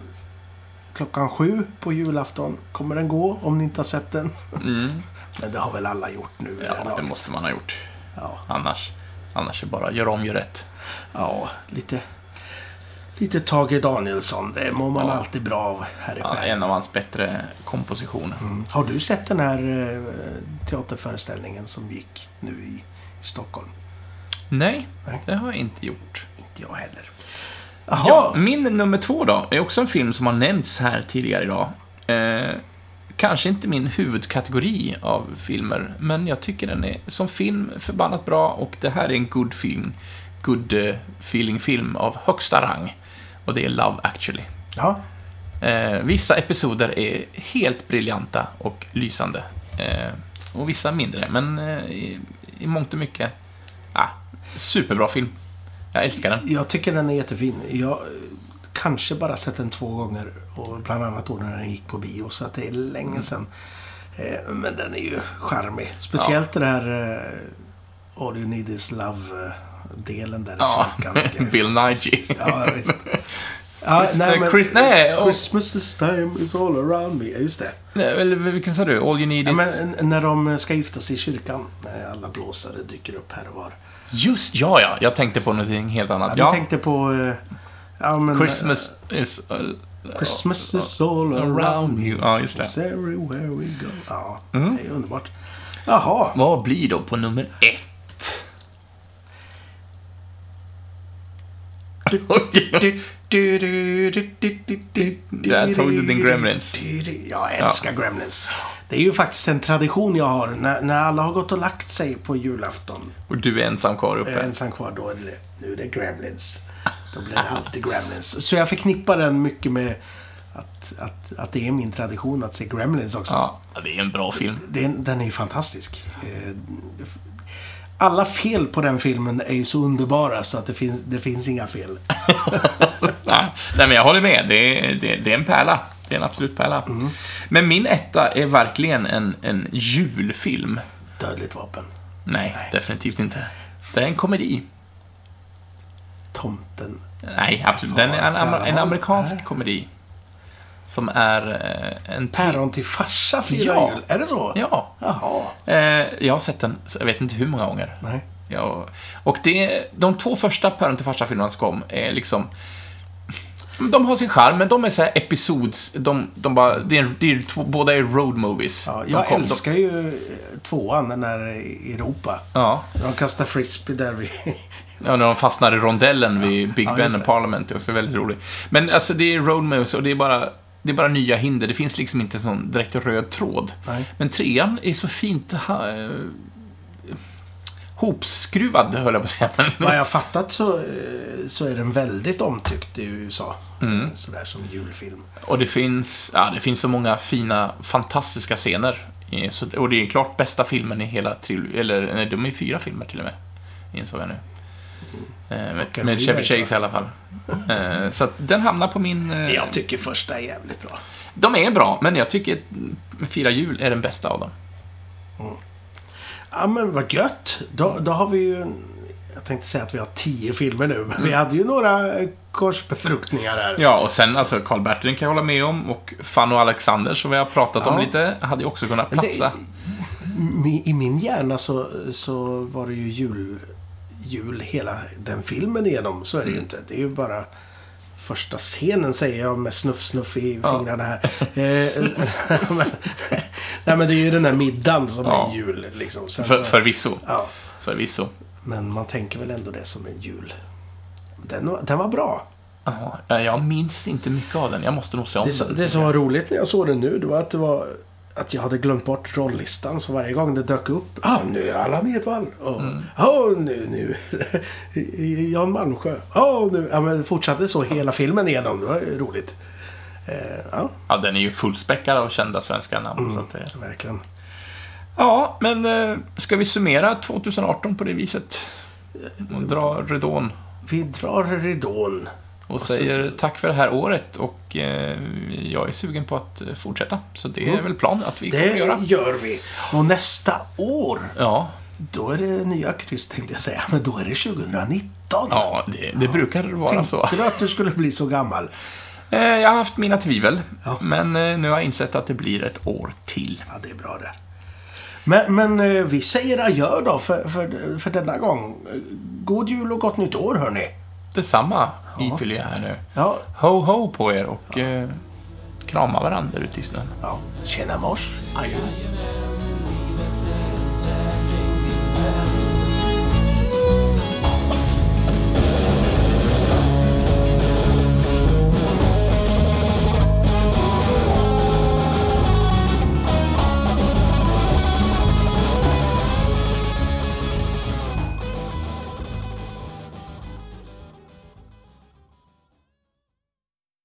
klockan sju på julafton kommer den gå om ni inte har sett den. Mm. Men det har väl alla gjort nu det Ja, det måste man ha gjort. Ja, Annars, annars är det bara gör om, gör rätt. ja, lite, lite Tage Danielsson. Det mår man Ja. alltid bra av här i Ja, en av hans bättre kompositioner. Mm. Har du sett den här eh, teaterföreställningen som gick nu i, i Stockholm? Nej, Nej. det har jag inte gjort. Inte jag heller. Ja, min nummer två då, är också en film som har nämnts här tidigare idag. Eh, kanske inte min huvudkategori av filmer, men jag tycker den är som film förbannat bra och det här är en good film, good eh, feeling-film av högsta rang. Och det är Love actually. ja. Eh, vissa episoder är helt briljanta och lysande. Eh, och vissa mindre, men eh, i, i mångt och mycket, ah, superbra film. Jag älskar den. Jag tycker den är jättefin. Jag eh, kanske bara sett den två gånger. Och bland annat då när den gick på bio. Så att det är länge sedan. Eh, Men den är ju charmig. Speciellt det här eh, All You Need Is Love-delen där i Ja, kyrkan. Bill Nighy. Ja, visst. Ja, Chris- nej, men, Chris- nej, och- Christmas this time is all around me. Ja, Just det. Nej, Eller vilken sa du? All you need Ja, is... men n- när de ska gifta sig i kyrkan. När alla blåsare dyker upp här och var. Just ja, ja. Jag tänkte på någonting helt annat. Ja, du tänkte på... eh, Ja, men, Christmas is... uh, Christmas is all around you. Ja, just It's det. everywhere we go. Ja, Mm. det är underbart. Jaha. Vad blir då på nummer ett? Där tog du din Gremlins. Jag älskar Gremlins. Det är ju faktiskt en tradition jag har. När, när alla har gått och lagt sig på julafton. Och du är ensam kvar Jag är uppe. ensam kvar. Då är det, nu är det Gremlins. Då blir det alltid Gremlins. Så jag förknippar den mycket med att, att, att det är min tradition att se Gremlins också. Ja, det är en bra film. Den, den är ju fantastisk. Alla fel på den filmen är ju så underbara så att det finns, det finns inga fel. Nej, nej, men jag håller med. Det är, det, det är en pärla. Det är en absolut pärla. Mm. Men min etta är verkligen en, en julfilm. Dödligt vapen. Nej, definitivt inte. Det är en komedi. Tomten. Nej, absolut. Den är en, en amerikansk Nej. komedi. Som är eh, en... Päron till farsa firar Ja. jul. Är det så? Ja. Jaha. Eh, jag har sett den, jag vet inte hur många gånger. Nej. Ja, och det, de två första Päron till farsa-filmerna som kom är liksom... De har sin charm, men de är så här episods... De, de bara, det är, det är två, båda är road movies. Ja, De jag kom- älskar ju eh, tvåan, den där i Europa. De, ja, De kastar frisbee där vid... ja, när de fastnar i rondellen vid Big Ja, Ben och. Parliament. Det är också väldigt roligt. Men alltså, det är road movies och det är bara... Det är bara nya hinder. Det finns liksom inte en sån direkt röd tråd. Nej. Men trean är så fint ha, eh, hopskruvad, höll jag på att säga. Vad jag har fattat så, eh, så är den väldigt omtyckt i USA. Mm. Sådär som julfilm. Och det finns, ja, det finns så många fina, fantastiska scener. så- Och det är klart bästa filmen i hela trilogin. Eller nej, de är fyra filmer till och med. Insåg jag nu. Eh, med, med Chevy Chase i alla fall. Eh, så att den hamnar på min... eh, Jag tycker första är jävligt bra. De är bra, men jag tycker Fyra jul är den bästa av dem. Ja men vad gött. Då, då har vi ju... Jag tänkte säga att vi har tio filmer nu, men vi hade ju några eh, korsbefruktningar här. Ja, och sen alltså Karl-Bertil kan jag hålla med om. Och Fanny och Alexander, som vi har pratat om Ja. lite, hade ju också kunnat det- platsa. Mi- I min hjärna så, så var det ju jul, jul hela den filmen igenom. Så är det ju inte. Det är ju bara första scenen säger jag med snuff-snuff i fingrarna här. Eh, nej men det är ju den där middagen som Ja. är jul liksom. Sen För, förvisso. ja, Förvisso. men man tänker väl ändå det som en jul. Den, var- den var bra. Ja, jag minns inte mycket av den. Jag måste nog se om Det, den. det som var roligt när jag såg den nu, det var att det var att jag hade glömt bort rolllistan. Så varje gång det dök upp, ah, nu är Allan Edwall. Och, Mm. ah, nu, nu. Jan Malmsjö. Ah, nu. Ja, men det fortsatte så hela filmen igenom. Det var roligt. Eh, ja, Ja, den är ju fullspäckad av kända svenska namn. Så att det... verkligen. Ja, men eh, ska vi summera 2018 på det viset? Och dra ridån Vi drar ridån. Och säger tack för det här året och eh, jag är sugen på att eh, fortsätta. Så det är väl planen att vi kommer att Det göra. gör vi. Och nästa år, Ja, då är det nya kryss tänkte jag säga. Men då är det 2019. ja det, det brukar vara Tänkte så. du att du skulle bli så gammal? Eh, jag har haft mina tvivel, Ja. men eh, nu har jag insett att det blir ett år till. Ja, det är bra det. Men, men vi säger adjö då för, för, för denna gång. God jul och gott nytt år hörni. Detsamma ifyller jag här nu. Ja, Ho ho på er och eh, krama varandra ute i snön. ja. Tjena mors. Adjö.